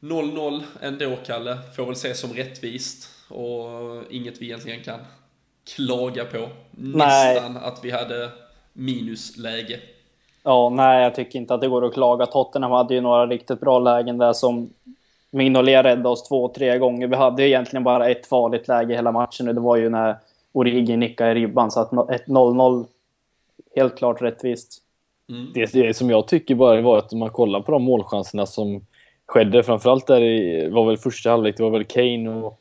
0-0 ändå, Kalle. Får väl ses som rättvist och inget vi egentligen kan klaga på. Nej. Nästan att vi hade minusläge. Ja, nej, jag tycker inte att det går att klaga. Tottenham hade ju några riktigt bra lägen där som Mignolet räddade oss två, tre gånger. Vi hade egentligen bara ett farligt läge hela matchen och det var ju när Origi nickade i ribban. Så att ett 0-0, helt klart rättvist. Mm. Det, det som jag tycker bara var att om man kollar på de målchanserna som skedde. Framförallt där i, var väl första halvlek, det var väl Kane och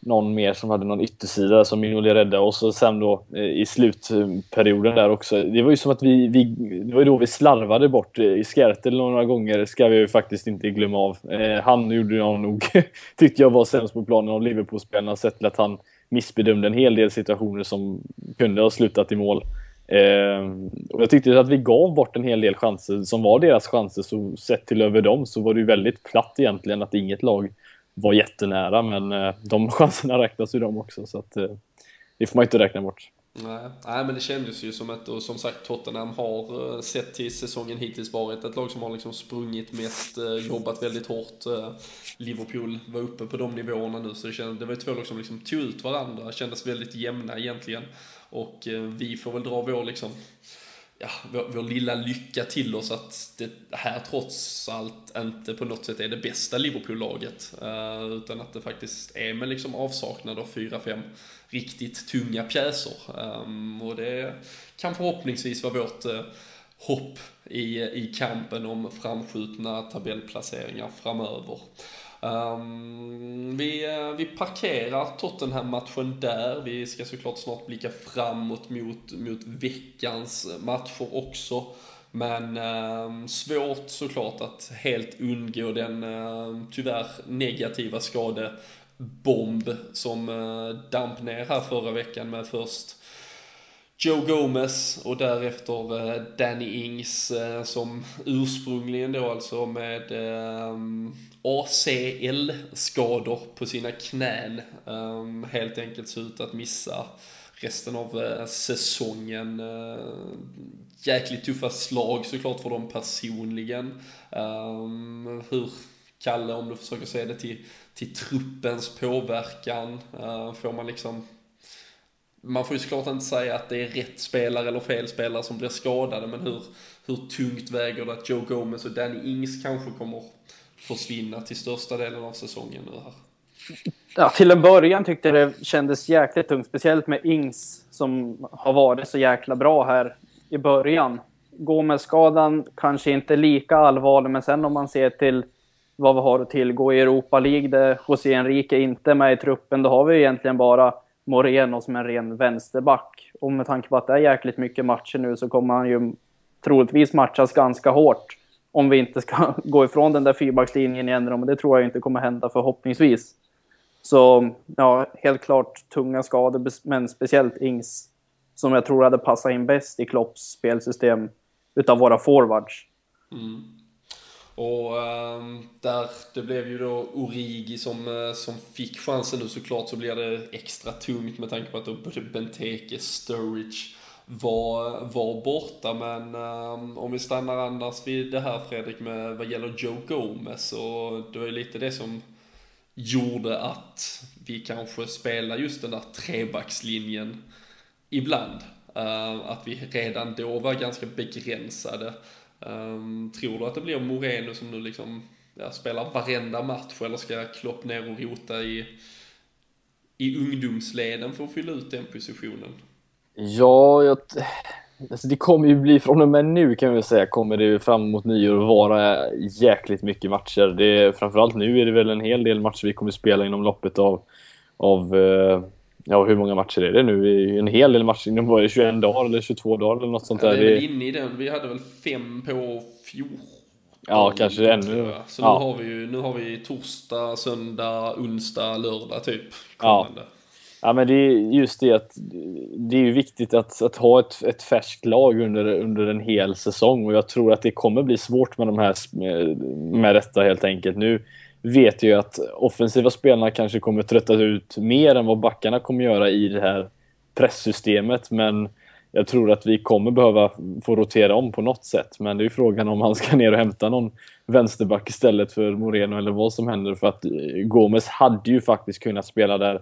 någon mer som hade någon yttersida som Mignolet räddade och så sen då eh, i slutperioden där också. Det var ju som att vi, vi det var ju då vi slarvade bort eh, i Skertel några gånger, ska vi ju faktiskt inte glömma av. Eh, han gjorde jag nog, tyckte jag var sämst på planen av Liverpool-spelarna sett till att han missbedömde en hel del situationer som kunde ha slutat i mål. Eh, och jag tyckte att vi gav bort en hel del chanser som var deras chanser, så sett till över dem så var det ju väldigt platt egentligen att inget lag var jättenära, men eh, de chanserna räknas ju de också, så att eh, det får man inte räkna bort. Nej, nej, men det kändes ju som att, och som sagt Tottenham har eh, sett till säsongen hittills varit ett lag som har liksom sprungit mest, jobbat väldigt hårt. Liverpool var uppe på de nivåerna nu, så det, kändes, det var två lag som liksom tog ut varandra, kändes väldigt jämna egentligen. Och vi får väl dra vår liksom ja, vår, vår, lilla lycka till oss att det här trots allt inte på något sätt är det bästa Liverpool-laget. Eh, utan att det faktiskt är med liksom avsaknad av 4-5 riktigt tunga pjäser. Eh, och det kan förhoppningsvis vara vårt eh, hopp i, i kampen om framskjutna tabellplaceringar framöver. Um, vi, eh, vi parkerar Tottenham-matchen där. Vi ska såklart snart blicka framåt mot, mot veckans matcher också. Men eh, svårt såklart att helt undgå den eh, tyvärr negativa skadebomb som eh, damp ner här förra veckan med först Joe Gomez och därefter eh, Danny Ings eh, som ursprungligen då alltså med eh, ACL-skador på sina knän ehm, helt enkelt ser ut att missa resten av eh, säsongen. Eh, jäkligt tuffa slag såklart för dem personligen. Ehm, hur Kalle, om du försöker se det till, till truppens påverkan, eh, får man liksom man får ju såklart inte säga att det är rätt spelare eller fel spelare som blir skadade, men hur, hur tungt väger det att Joe Gomez och Danny Ings kanske kommer försvinna till största delen av säsongen nu här? Ja, till en början tyckte jag det kändes jäkligt tungt, speciellt med Ings som har varit så jäkla bra här i början. Gomez-skadan kanske inte lika allvarlig, men sen om man ser till vad vi har att tillgå i Europa League, där José Enrique inte är med i truppen, då har vi egentligen bara Moreno som en ren vänsterback. Och med tanke på att det är jäkligt mycket matcher nu så kommer han ju troligtvis matchas ganska hårt. Om vi inte ska gå ifrån den där fyrbackslinjen igen, men det tror jag inte kommer hända förhoppningsvis. Så ja, helt klart tunga skador, men speciellt Ings som jag tror hade passat in bäst i Klopps spelsystem utav våra forwards. Mm. Och um, där, det blev ju då Origi som, eh, som fick chansen nu såklart så blir det extra tungt med tanke på att då både Benteke, Sturridge var, var borta. Men um, om vi stannar annars vid det här Fredrik med vad gäller Joe Gomez och det var ju lite det som gjorde att vi kanske spelar just den där trebackslinjen ibland. Uh, att vi redan då var ganska begränsade Um, tror du att det blir Moreno som nu liksom ja, spelar varenda match eller ska Klopp ner och rota i, i ungdomsleden för att fylla ut den positionen? Ja, jag, alltså det kommer ju bli från och med nu kan vi säga kommer det fram mot nyår vara jäkligt mycket matcher. Det, framförallt nu är det väl en hel del matcher vi kommer spela inom loppet av, av eh, Ja, hur många matcher är det nu? En hel del matcher inom var det 21 dagar eller 22 dagar eller något sånt där. Ja, vi är väl inne i den. Vi hade väl fem på 14 Ja, kanske ännu. Så ja. nu, har vi ju, nu har vi torsdag, söndag, onsdag, lördag typ. Kommande. Ja ja, men det är just det att det är viktigt att, att ha ett, ett färskt lag under, under en hel säsong och jag tror att det kommer bli svårt med de här med, med detta helt enkelt. Nu vet jag ju att offensiva spelarna kanske kommer trötta ut mer än vad backarna kommer göra i det här presssystemet men jag tror att vi kommer behöva få rotera om på något sätt. Men det är ju frågan om han ska ner och hämta någon vänsterback istället för Moreno eller vad som händer. För att eh, Gomes hade ju faktiskt kunnat spela där.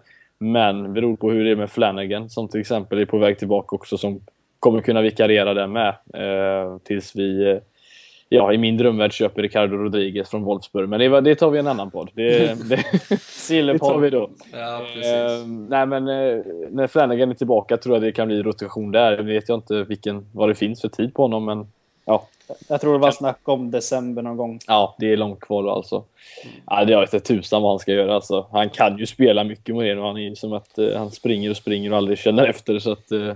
Men beror på hur det är med Flanagan som till exempel är på väg tillbaka också som kommer kunna vikariera där med. Eh, tills vi eh, ja, i min drömvärld köper Ricardo Rodriguez från Wolfsburg. Men det, det tar vi en annan podd. Det, det, det tar vi då. Ja, eh, nej, men eh, när Flanagan är tillbaka tror jag det kan bli rotation där. Nu vet jag inte vilken, vad det finns för tid på honom, men ja. Jag tror det var snack om december någon gång. Ja, det är långt kvar alltså. Ja, det vet tusan vad han ska göra alltså. Han kan ju spela mycket Moreno. Han är som att uh, han springer och springer och aldrig känner efter så att uh,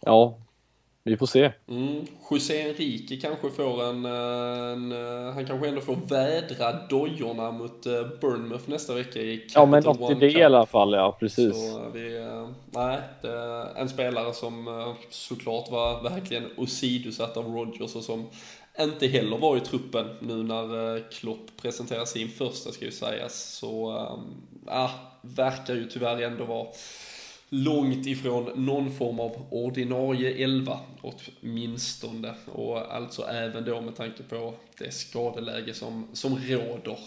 ja, vi får se. Mm. José Enrique kanske får en, en, Han kanske ändå får vädra dojorna mot eh, Bournemouth nästa vecka i Capital Ja, men något i det i alla fall, ja precis. Så vi, eh, nej, det är en spelare som eh, såklart var verkligen åsidosatt av Rodgers och som inte heller var i truppen nu när Klopp presenterar sin första ska ju sägas. Så, ja, verkar ju tyvärr ändå vara långt ifrån någon form av ordinarie elva åtminstone. Och alltså även då med tanke på det skadeläge som, som råder.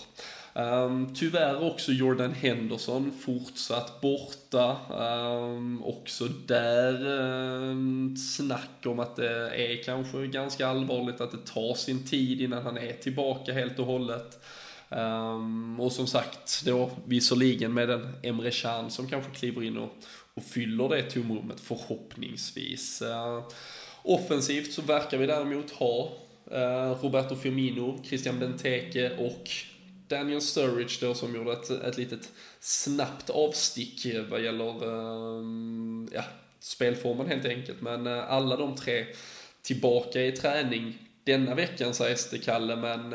Um, tyvärr också Jordan Henderson fortsatt borta. Um, också där um, snack om att det är kanske ganska allvarligt att det tar sin tid innan han är tillbaka helt och hållet. Um, och som sagt då visserligen med en Emre Can som kanske kliver in och, och fyller det tomrummet förhoppningsvis. Eh, offensivt så verkar vi däremot ha eh, Roberto Firmino, Christian Benteke och Daniel Sturridge då som gjorde ett, ett litet snabbt avstick vad gäller eh, ja, spelformen helt enkelt. Men alla de tre tillbaka i träning denna veckan sägs det Kalle, men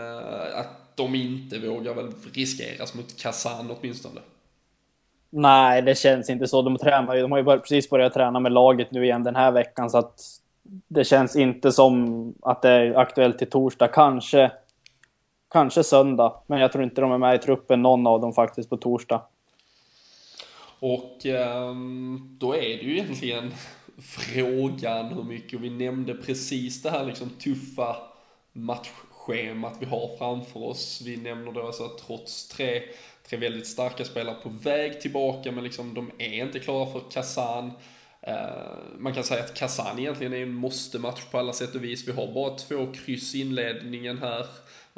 att de inte vågar väl riskeras mot Kazan åtminstone. Nej, det känns inte så. De tränar ju, de har ju precis börjat träna med laget nu igen den här veckan, så att det känns inte som att det är aktuellt till torsdag. Kanske, kanske söndag, men jag tror inte de är med i truppen, någon av dem faktiskt, på torsdag. Och ehm, då är det ju egentligen frågan hur mycket, vi nämnde precis det här liksom tuffa matchschemat vi har framför oss. Vi nämner då alltså att trots tre tre väldigt starka spelare på väg tillbaka, men liksom de är inte klara för Kazan. Eh, man kan säga att Kazan egentligen är en måste-match på alla sätt och vis. Vi har bara två kryss i inledningen här.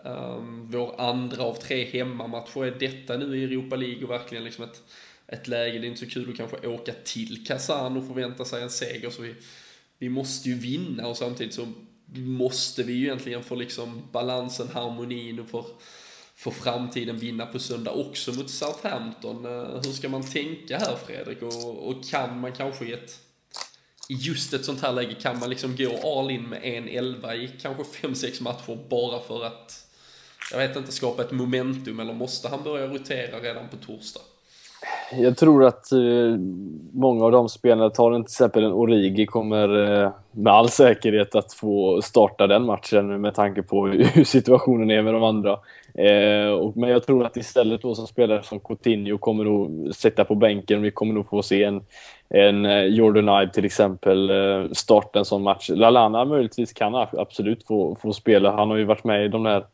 Ehm, vår andra av tre hemmamatcher är detta nu i Europa League och verkligen liksom ett, ett läge, det är inte så kul att kanske åka till Kazan och förvänta sig en seger, så vi, vi måste ju vinna och samtidigt så måste vi ju egentligen få liksom balansen, harmonin och för för framtiden vinna på söndag också mot Southampton. Eh, hur ska man tänka här Fredrik? Och, och kan man kanske i ett i just ett sånt här läge kan man liksom gå all in med en elva i kanske 5-6 matcher bara för att jag vet inte, skapa ett momentum eller måste han börja rotera redan på torsdag? Jag tror att eh, många av de spelarna, tar till exempel en Origi, kommer eh, med all säkerhet att få starta den matchen med tanke på hur situationen är med de andra. Eh, och, men jag tror att istället då som spelare som Coutinho kommer nog sitta på bänken. Vi kommer nog få se en, en eh, Jordan Ibe till exempel eh, starta en sån match. Lalana möjligtvis kan absolut få, få spela. Han har ju varit med i de där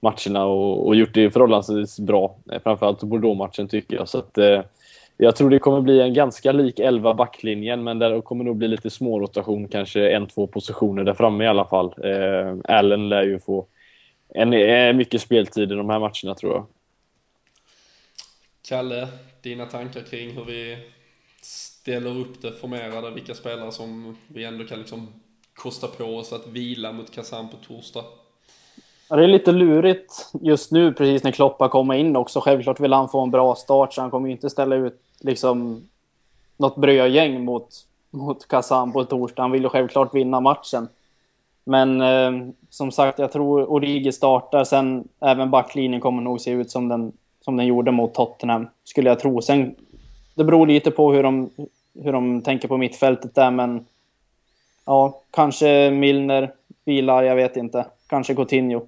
matcherna och, och gjort det förhållandevis bra. Eh, framförallt Bordeaux-matchen tycker jag. Så att, eh, jag tror det kommer bli en ganska lik 11 backlinjen, men det kommer nog bli lite smårotation, kanske en, två positioner där framme i alla fall. Eh, Allen lär ju få en, en, mycket speltid i de här matcherna tror jag. Kalle, dina tankar kring hur vi ställer upp det formerade, vilka spelare som vi ändå kan liksom kosta på oss att vila mot Kazan på torsdag? Ja, det är lite lurigt just nu precis när Kloppa kommer in också. Självklart vill han få en bra start så han kommer ju inte ställa ut liksom något brödgäng mot, mot Kazan på torsdag. Han vill ju självklart vinna matchen. Men eh, som sagt, jag tror Origi startar. Sen även backlinjen kommer nog se ut som den, som den gjorde mot Tottenham, skulle jag tro. Sen, det beror lite på hur de, hur de tänker på mittfältet där, men ja, kanske Milner vilar, jag vet inte. Kanske Coutinho.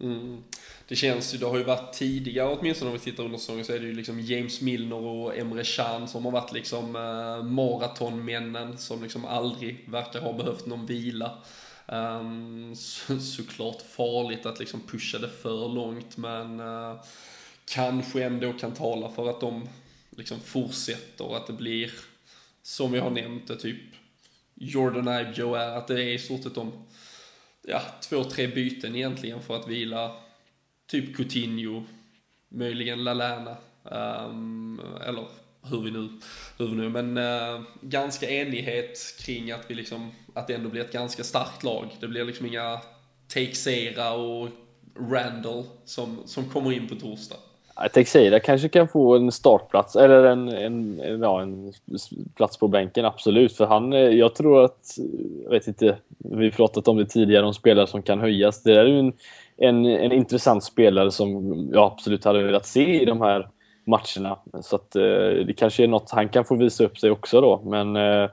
Mm. Det känns ju, det har ju varit tidigare åtminstone om vi tittar under säsongen så är det ju liksom James Milner och Emre Can som har varit liksom eh, maratonmännen som liksom aldrig verkar ha behövt någon vila. Um, så, såklart farligt att liksom pusha det för långt men uh, kanske ändå kan tala för att de liksom fortsätter, att det blir som vi har nämnt det, typ Jordan Ibe är, att det är i stort sett de ja, två, tre byten egentligen för att vila typ Coutinho, möjligen Lalana, um, eller hur vi nu, hur vi nu men eh, ganska enighet kring att vi liksom, att det ändå blir ett ganska starkt lag. Det blir liksom inga Teixeira och Randall som, som kommer in på torsdag. Teixeira kanske kan få en startplats eller en, en, ja, en plats på bänken, absolut. För han, eh, jag tror att, jag vet inte, vi pratat om det tidigare, om spelare som kan höjas. Det är ju en, en, en intressant spelare som jag absolut hade velat se i de här matcherna. Så att eh, det kanske är något han kan få visa upp sig också då. Men eh,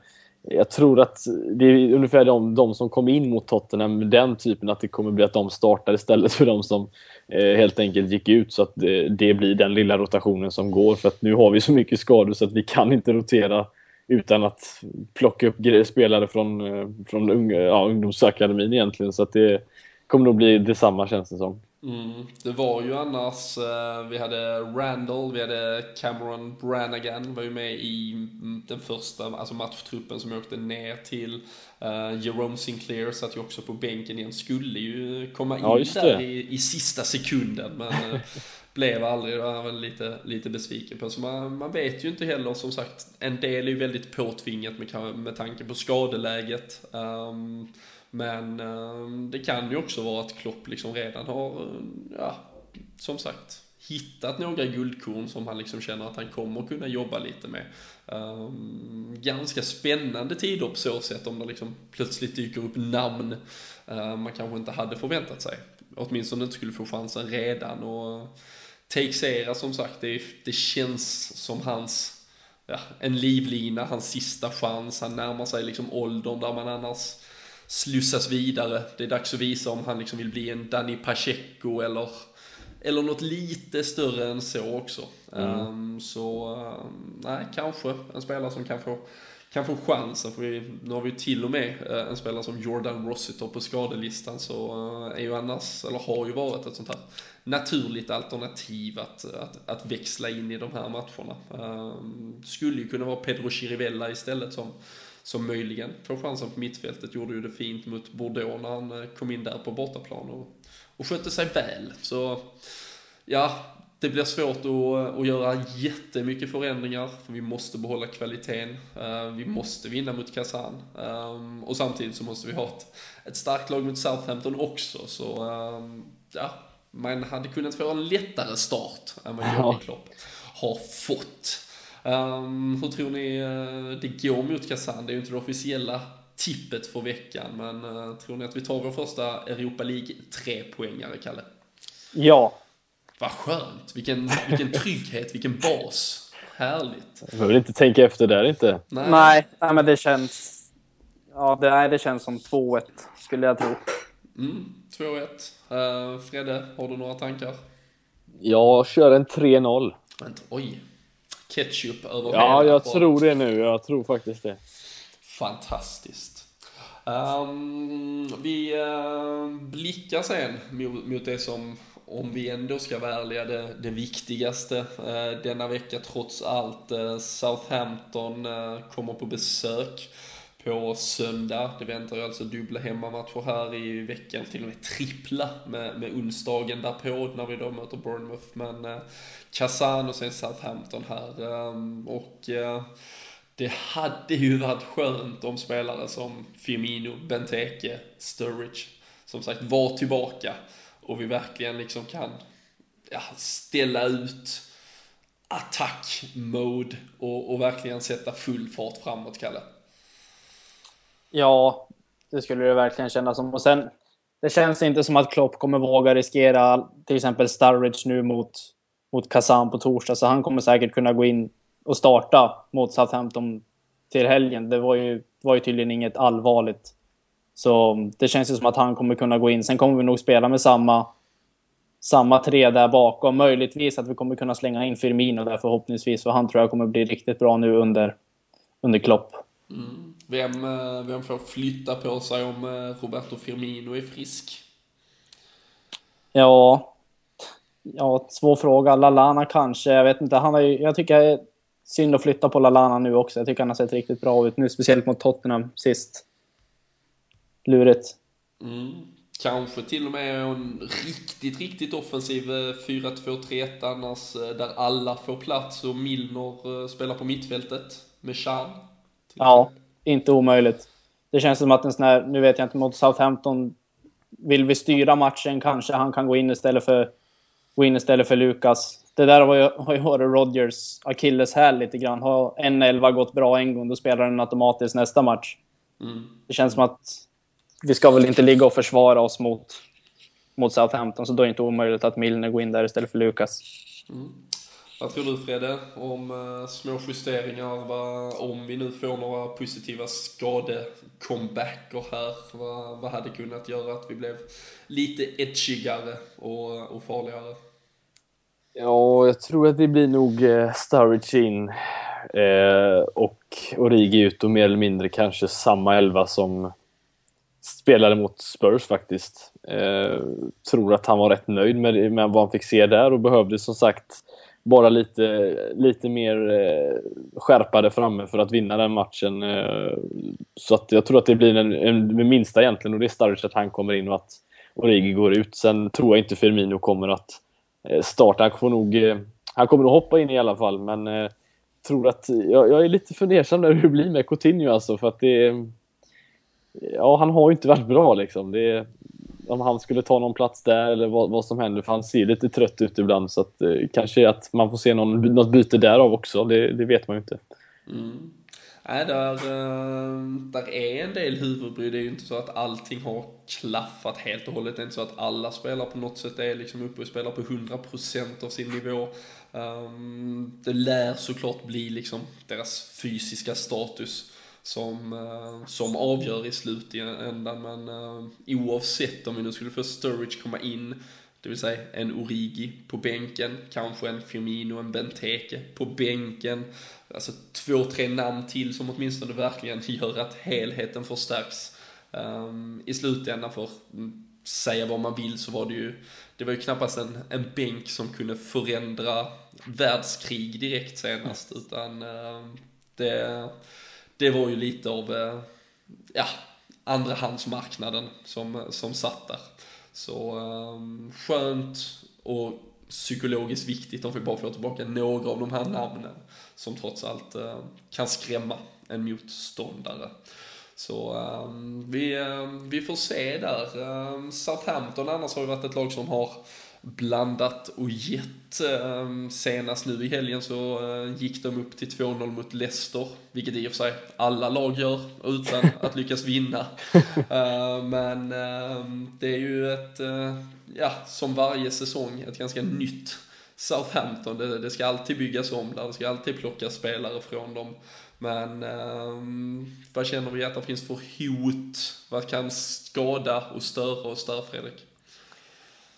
jag tror att det är ungefär de, de som kom in mot Tottenham, den typen, att det kommer bli att de startar istället för de som eh, helt enkelt gick ut. Så att det, det, blir den lilla rotationen som går. För att nu har vi så mycket skador så att vi kan inte rotera utan att plocka upp spelare från, eh, från unga, ja, ungdomsakademin egentligen. Så att det kommer nog bli detsamma känns det som. Mm. Det var ju annars, eh, vi hade Randall, vi hade Cameron Brannigan, var ju med i mm, den första alltså matchtruppen som åkte ner till. Uh, Jerome Sinclair satt ju också på bänken igen, skulle ju komma in ja, där i, i, sista sekunden men uh, blev aldrig, det var lite, lite besviken på. Så man, man vet ju inte heller, som sagt, en del är ju väldigt påtvingat med, med tanke på skadeläget. Um, men eh, det kan ju också vara att Klopp liksom redan har, eh, ja, som sagt, hittat några guldkorn som han liksom känner att han kommer kunna jobba lite med. Um, ganska spännande tider på så sätt om det liksom plötsligt dyker upp namn uh, man kanske inte hade förväntat sig. Åtminstone inte skulle få chansen redan och Teixeira som sagt, det, det känns som hans, ja, en livlina, hans sista chans. Han närmar sig liksom åldern där man annars slussas vidare. Det är dags att visa om han liksom vill bli en Danny Pacheco eller, eller något lite större än så också. Mm. Um, så, um, nej, kanske en spelare som kan få kan få chansen, för vi, nu har vi till och med uh, en spelare som Jordan Rossiter på skadelistan, så uh, är ju annars, eller har ju varit ett sånt här naturligt alternativ att, att, att växla in i de här matcherna. Um, skulle ju kunna vara Pedro Chirivella istället som som möjligen får chansen på mittfältet. Gjorde ju det fint mot Bordeaux när han eh, kom in där på bortaplan och, och skötte sig väl. Så ja, det blir svårt att, att göra jättemycket förändringar, för vi måste behålla kvaliteten. Uh, vi måste vinna mot Kazan. Um, och samtidigt så måste vi ha ett, ett starkt lag mot Southampton också. Så um, ja, man hade kunnat få en lättare start än vad Jörgen Klopp har fått. Um, hur tror ni uh, det går mot Kazan? Det är ju inte det officiella tippet för veckan, men uh, tror ni att vi tar vår första Europa League tre-poängare, Kalle? Ja. Vad skönt! Vilken, vilken trygghet, vilken bas. Härligt. Jag behöver inte tänka efter där inte. Nej, nej, nej men det känns... Ja, det, nej, det känns som 2-1, skulle jag tro. Mm, 2-1. Uh, Fredde, har du några tankar? Jag kör en 3-0. Oj, ketchup över Ja, hela jag tror det nu. Jag tror faktiskt det. Fantastiskt. Um, vi uh, blickar sen mot, mot, det som, om vi ändå ska vara ärliga, det, det viktigaste uh, denna vecka trots allt. Uh, Southampton kommer på besök på söndag. Det väntar ju alltså dubbla hemmamatcher här i veckan, till och med trippla med, med onsdagen därpå när vi då möter Bournemouth. Men eh, Kazan och sen Southampton här. Ehm, och eh, det hade ju varit skönt om spelare som Firmino, Benteke, Sturridge, som sagt var tillbaka och vi verkligen liksom kan ja, ställa ut attack-mode och, och verkligen sätta full fart framåt, Kalle. Ja, det skulle det verkligen kännas som. Och sen, det känns inte som att Klopp kommer våga riskera till exempel Sturridge nu mot, mot Kazan på torsdag, så han kommer säkert kunna gå in och starta mot Southampton till helgen. Det var ju, var ju tydligen inget allvarligt. Så det känns ju som att han kommer kunna gå in. Sen kommer vi nog spela med samma, samma tre där bakom. Möjligtvis att vi kommer kunna slänga in Firmino där förhoppningsvis. För han tror jag kommer bli riktigt bra nu under, under Klopp. Mm. Vem, eh, vem får flytta på sig om eh, Roberto Firmino är frisk? Ja, ja svår fråga. Lalana kanske. Jag vet inte. Han ju, jag tycker är synd att flytta på Lalana nu också. Jag tycker han har sett riktigt bra ut nu, speciellt mot Tottenham sist. Lurigt. Mm. Kanske till och med en riktigt, riktigt offensiv 4-2-3-1 eh, annars, där alla får plats och Milner spelar på mittfältet med Chan. Ja, inte omöjligt. Det känns som att en sån här, nu vet jag inte, mot Southampton vill vi styra matchen kanske han kan gå in istället för, gå in istället för Lukas. Det där har ju, har ju varit Rodgers akilleshäl lite grann. Har en elva gått bra en gång, då spelar den automatiskt nästa match. Mm. Det känns som att vi ska väl inte ligga och försvara oss mot, mot Southampton, så då är det inte omöjligt att Milner går in där istället för Lukas. Mm. Vad tror du Fredde om uh, små justeringar? Va, om vi nu får några positiva skadecomebacker här, vad, vad hade kunnat göra att vi blev lite edgigare och, och farligare? Ja, jag tror att det blir nog eh, uh, Sturridge in uh, och Origi ut och mer eller mindre kanske samma elva som spelade mot Spurs faktiskt. Uh, tror att han var rätt nöjd med, med vad han fick se där och behövde som sagt bara lite, lite mer eh, skärpade framme för att vinna den matchen. Eh, så att jag tror att det blir en, en minsta egentligen och det är Sturridge att han kommer in och att Origi går ut. Sen tror jag inte Firmino kommer att eh, starta. Han kommer nog, eh, han kommer nog hoppa in i alla fall men eh, tror att jag, jag, är lite fundersam över hur det blir med Coutinho alltså för att det Ja, han har ju inte varit bra liksom. Det, om han skulle ta någon plats där eller vad, vad som händer. För han ser lite trött ut ibland. Så att, eh, kanske att man får se någon, något byte därav också. Det, det vet man ju inte. Mm. Nej, där, eh, där är en del huvudbry. Det är ju inte så att allting har klaffat helt och hållet. Det är inte så att alla spelare på något sätt är liksom uppe och spelar på 100% av sin nivå. Ehm, det lär såklart bli liksom deras fysiska status som, uh, som avgör i slutändan. Men uh, oavsett om vi nu skulle få Sturridge komma in, det vill säga en Origi på bänken, kanske en Firmino, en Benteke på bänken. Alltså två, tre namn till som åtminstone verkligen gör att helheten förstärks. Um, I slutändan för säga vad man vill så var det ju, det var ju knappast en, en bänk som kunde förändra världskrig direkt senast, utan uh, det det var ju lite av, eh, ja, andrahandsmarknaden som, eh, som satt där. Så ehm, skönt och psykologiskt viktigt om vi bara får tillbaka några av de här namnen som trots allt eh, kan skrämma en motståndare. Så um, vi, ehm, vi får se där. Um, Southampton annars har ju varit ett lag som har blandat och gett. Ehm, senast nu i helgen så eh, gick de upp till 2-0 mot Leicester, vilket i och för sig alla lag gör utan att lyckas vinna. Ehm, men ehm, det är ju ett, eh, ja, som varje säsong, ett ganska nytt Southampton. Det, det ska alltid byggas om där, det ska alltid plockas spelare från dem. Men um, vad känner vi att det finns för hot? Vad kan skada och störa oss där, Fredrik?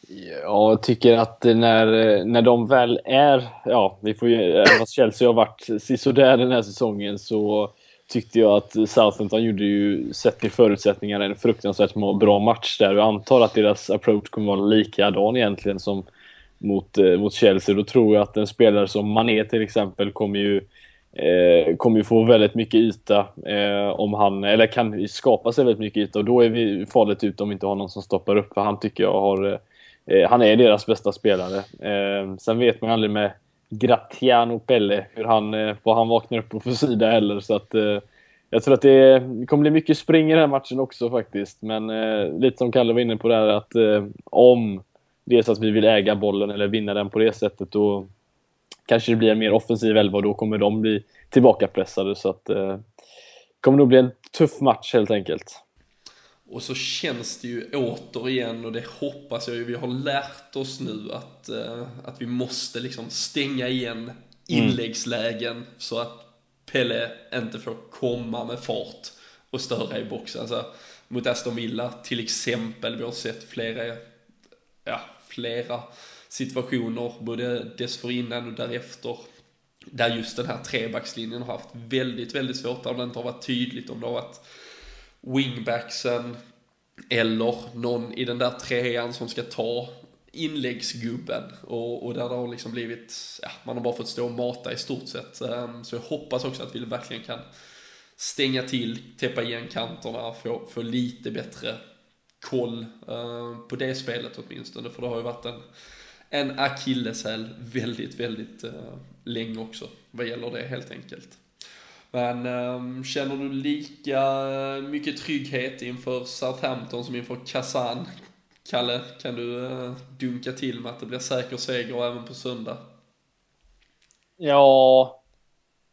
Ja, jag tycker att när, när de väl är, ja, vi får ju, även fast Chelsea har varit sisådär den här säsongen så tyckte jag att Southampton gjorde ju, sett till förutsättningarna, en fruktansvärt bra match där. Jag antar att deras approach kommer vara likadan egentligen som mot, eh, mot Chelsea. Då tror jag att en spelare som Mané till exempel kommer ju eh, kommer ju få väldigt mycket yta eh, om han, eller kan skapa sig väldigt mycket yta och då är vi farligt ute om vi inte har någon som stoppar upp för han tycker jag har eh, eh, han är deras bästa spelare. Eh, sen vet man aldrig med Gratiano Pelle hur han, eh, vad han vaknar upp på för sida heller så att eh, jag tror att det, kommer bli mycket spring i den här matchen också faktiskt. Men eh, lite som Kalle var inne på där att eh, om det är så att vi vill äga bollen eller vinna den på det sättet då kanske det blir en mer offensiv elva och då kommer de bli tillbakapressade. Så att eh, det kommer nog bli en tuff match helt enkelt. Och så känns det ju återigen, och det hoppas jag ju, vi har lärt oss nu att, uh, att vi måste liksom stänga igen inläggslägen mm. så att Pelle inte får komma med fart och störa i boxen. Alltså, mot Aston Villa till exempel, vi har sett flera, ja, flera situationer både dessförinnan och därefter där just den här trebackslinjen har haft väldigt, väldigt svårt, där det inte har varit tydligt om det har varit wingbacksen eller någon i den där trean som ska ta inläggsgubben och, och där det har liksom blivit, ja, man har bara fått stå och mata i stort sett. Ehm, så jag hoppas också att vi verkligen kan stänga till, täppa igen kanterna, få, få lite bättre koll ehm, på det spelet åtminstone. För det har ju varit en, en akilleshäl väldigt, väldigt ehm, länge också vad gäller det helt enkelt. Men um, känner du lika mycket trygghet inför Southampton som inför Kazan? Kalle, kan du uh, dunka till med att det blir säker seger även på söndag? Ja,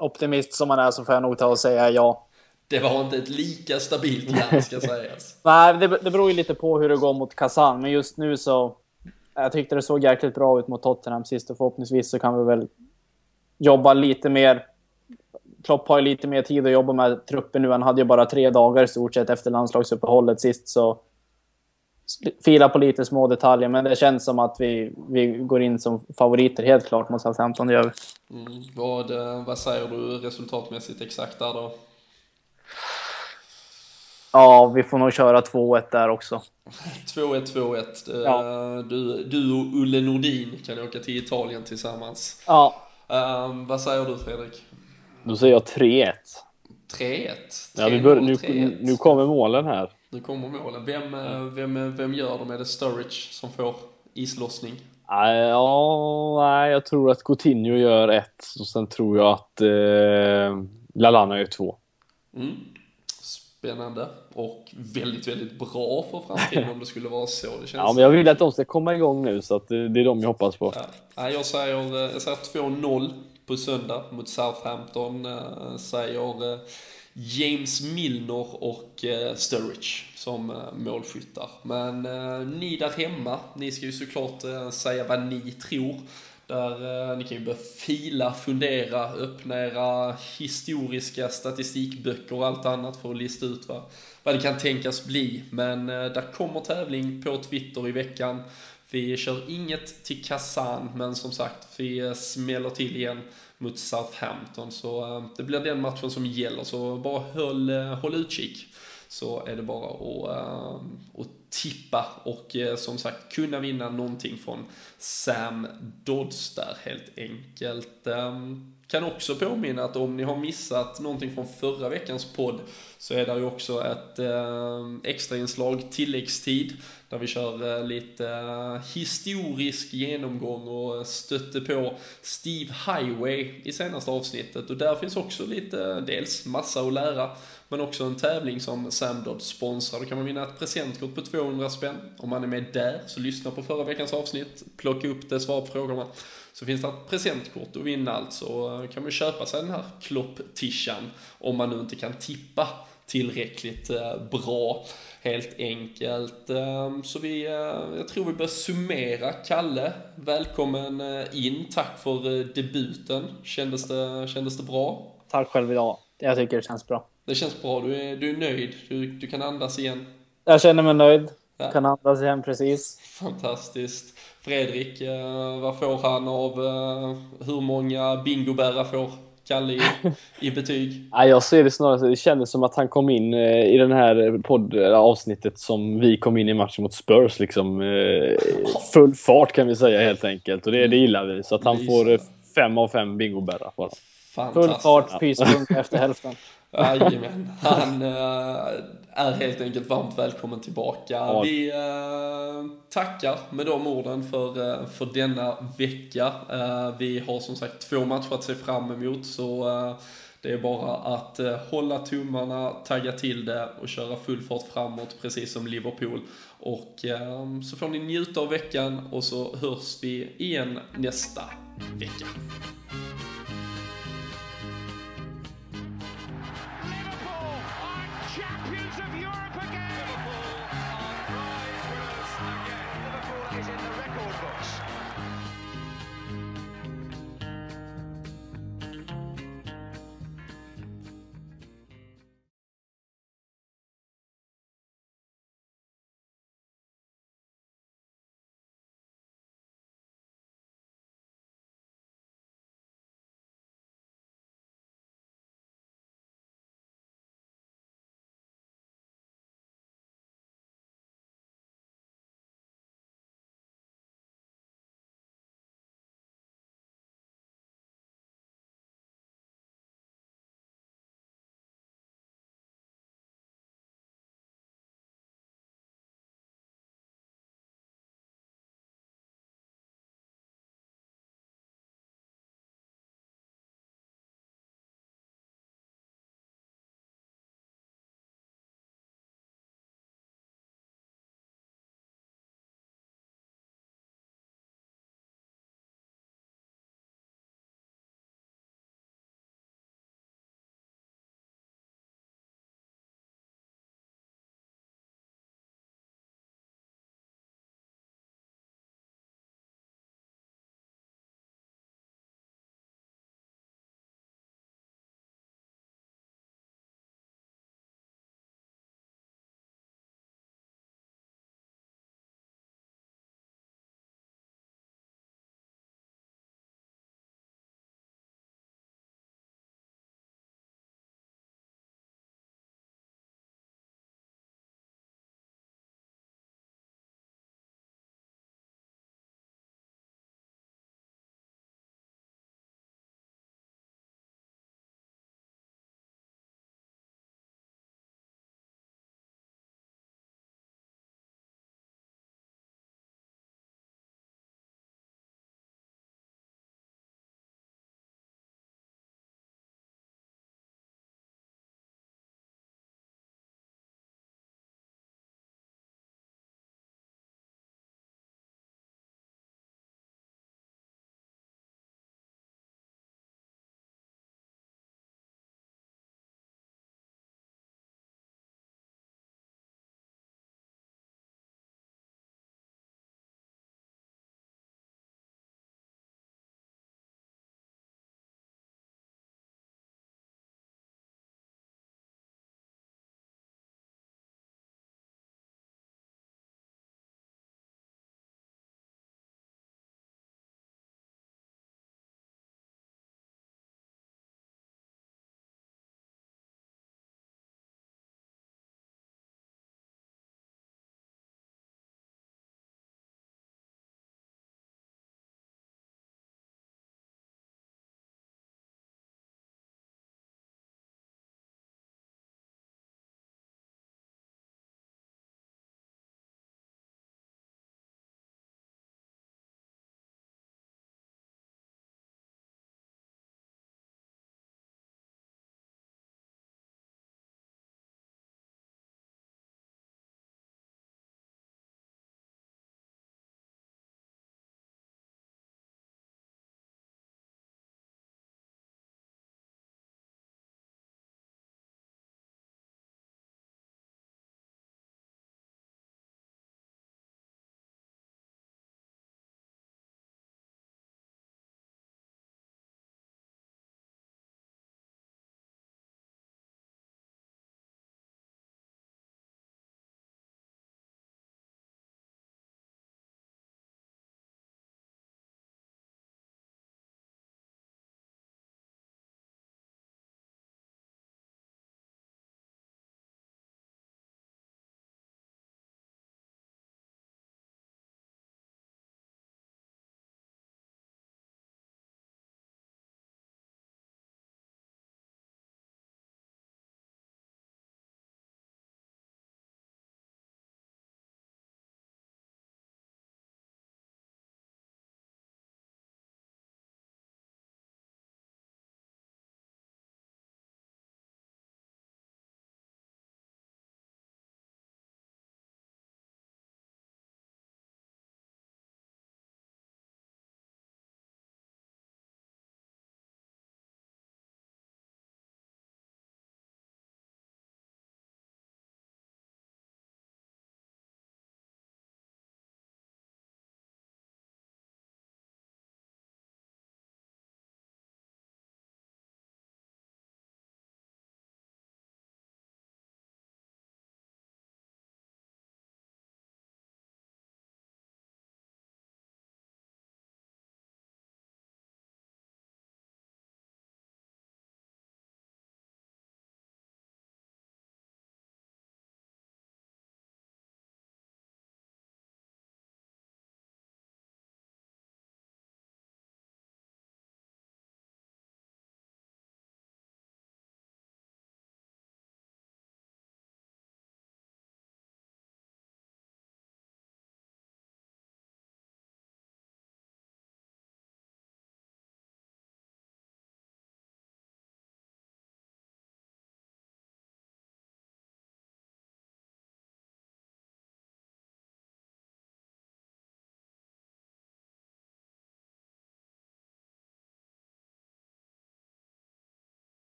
optimist som man är så får jag nog ta och säga ja. Det var inte ett lika stabilt land ska sägas. Nej, det, det beror ju lite på hur det går mot Kazan, men just nu så... Jag tyckte det såg jäkligt bra ut mot Tottenham sist och förhoppningsvis så kan vi väl jobba lite mer Klopp har ju lite mer tid att jobba med truppen nu. Han hade ju bara tre dagar i stort sett efter landslagsuppehållet sist, så fila på lite små detaljer, men det känns som att vi, vi går in som favoriter helt klart mot Southampton, det gör vi. Mm, vad, eh, vad säger du resultatmässigt exakt där då? Ja, vi får nog köra 2-1 där också. 2-1, 2-1. Ja. Du, du och Ulle Nordin kan åka till Italien tillsammans. Ja. Um, vad säger du Fredrik? Då säger jag 3-1. 3-1? Ja, bör, nu, nu kommer målen här. Nu kommer målen. Vem, eh, vem, vem gör dem? Är det Sturridge som får islossning? Ja, nej, jag tror att Coutinho gör ett och sen tror jag att eh, Lalana gör två. Mm. Spännande och väldigt, väldigt bra för framtiden om det skulle vara så. Det känns ja, men jag vill att de ska komma igång nu så att det är de jag hoppas på. Ja. Jag säger, eh, jag säger 2-0 på söndag mot Southampton, eh, säger eh, James Milner och eh, Sturridge som målskyttar. Men ni där hemma, ni ska ju såklart säga vad ni tror. Där ni kan ju börja fila, fundera, öppna era historiska statistikböcker och allt annat för att lista ut vad, vad det kan tänkas bli. Men där kommer tävling på Twitter i veckan. Vi kör inget till Kazan, men som sagt, vi smäller till igen mot Southampton. Så eh, det blir den matchen som gäller, så bara håll, eh, håll utkik. Så är det bara att, eh, att tippa och som sagt kunna vinna någonting från Sam Dodds där helt enkelt. Ehm, kan också påminna att om ni har missat någonting från förra veckans podd så är det ju också ett eh, extrainslag, tilläggstid, där vi kör eh, lite eh, historisk genomgång och stötte på Steve Highway i senaste avsnittet. Och där finns också lite, eh, dels massa att lära, men också en tävling som Samdod sponsrar. Då kan man vinna ett presentkort på 200 spänn. Om man är med där, så lyssna på förra veckans avsnitt, plocka upp det, svara på frågorna. Så finns det ett presentkort att vinna alltså. Kan man köpa sig den här klopp-tishan om man nu inte kan tippa tillräckligt eh, bra helt enkelt. Ehm, så vi, eh, jag tror vi bör summera. Kalle, välkommen eh, in. Tack för debuten. Kändes det, kändes det bra? Tack själv idag. Jag tycker det känns bra. Det känns bra. Du är, du är nöjd. Du, du kan andas igen. Jag känner mig nöjd. Ja. Kan andas igen precis. Fantastiskt. Fredrik, vad får han av hur många bingobärar får Kalle i, i betyg? Nej, jag ser det snarare, det kändes som att han kom in eh, i den här podd, avsnittet som vi kom in i matchen mot Spurs. Liksom, eh, full fart kan vi säga helt enkelt. Och det, det gillar vi. Så att han får eh, fem av fem bingobärrar bara. Full fart, pyspunka efter hälften. Jajamän, han är helt enkelt varmt välkommen tillbaka. Ja. Vi äh, tackar med de orden för, äh, för denna vecka. vi har som sagt två matcher att se fram emot, så det är bara att hålla tummarna, tagga till det och köra full fart framåt, precis som Liverpool. Och så får ni njuta av veckan och så hörs vi igen nästa vecka.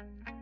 Thank you.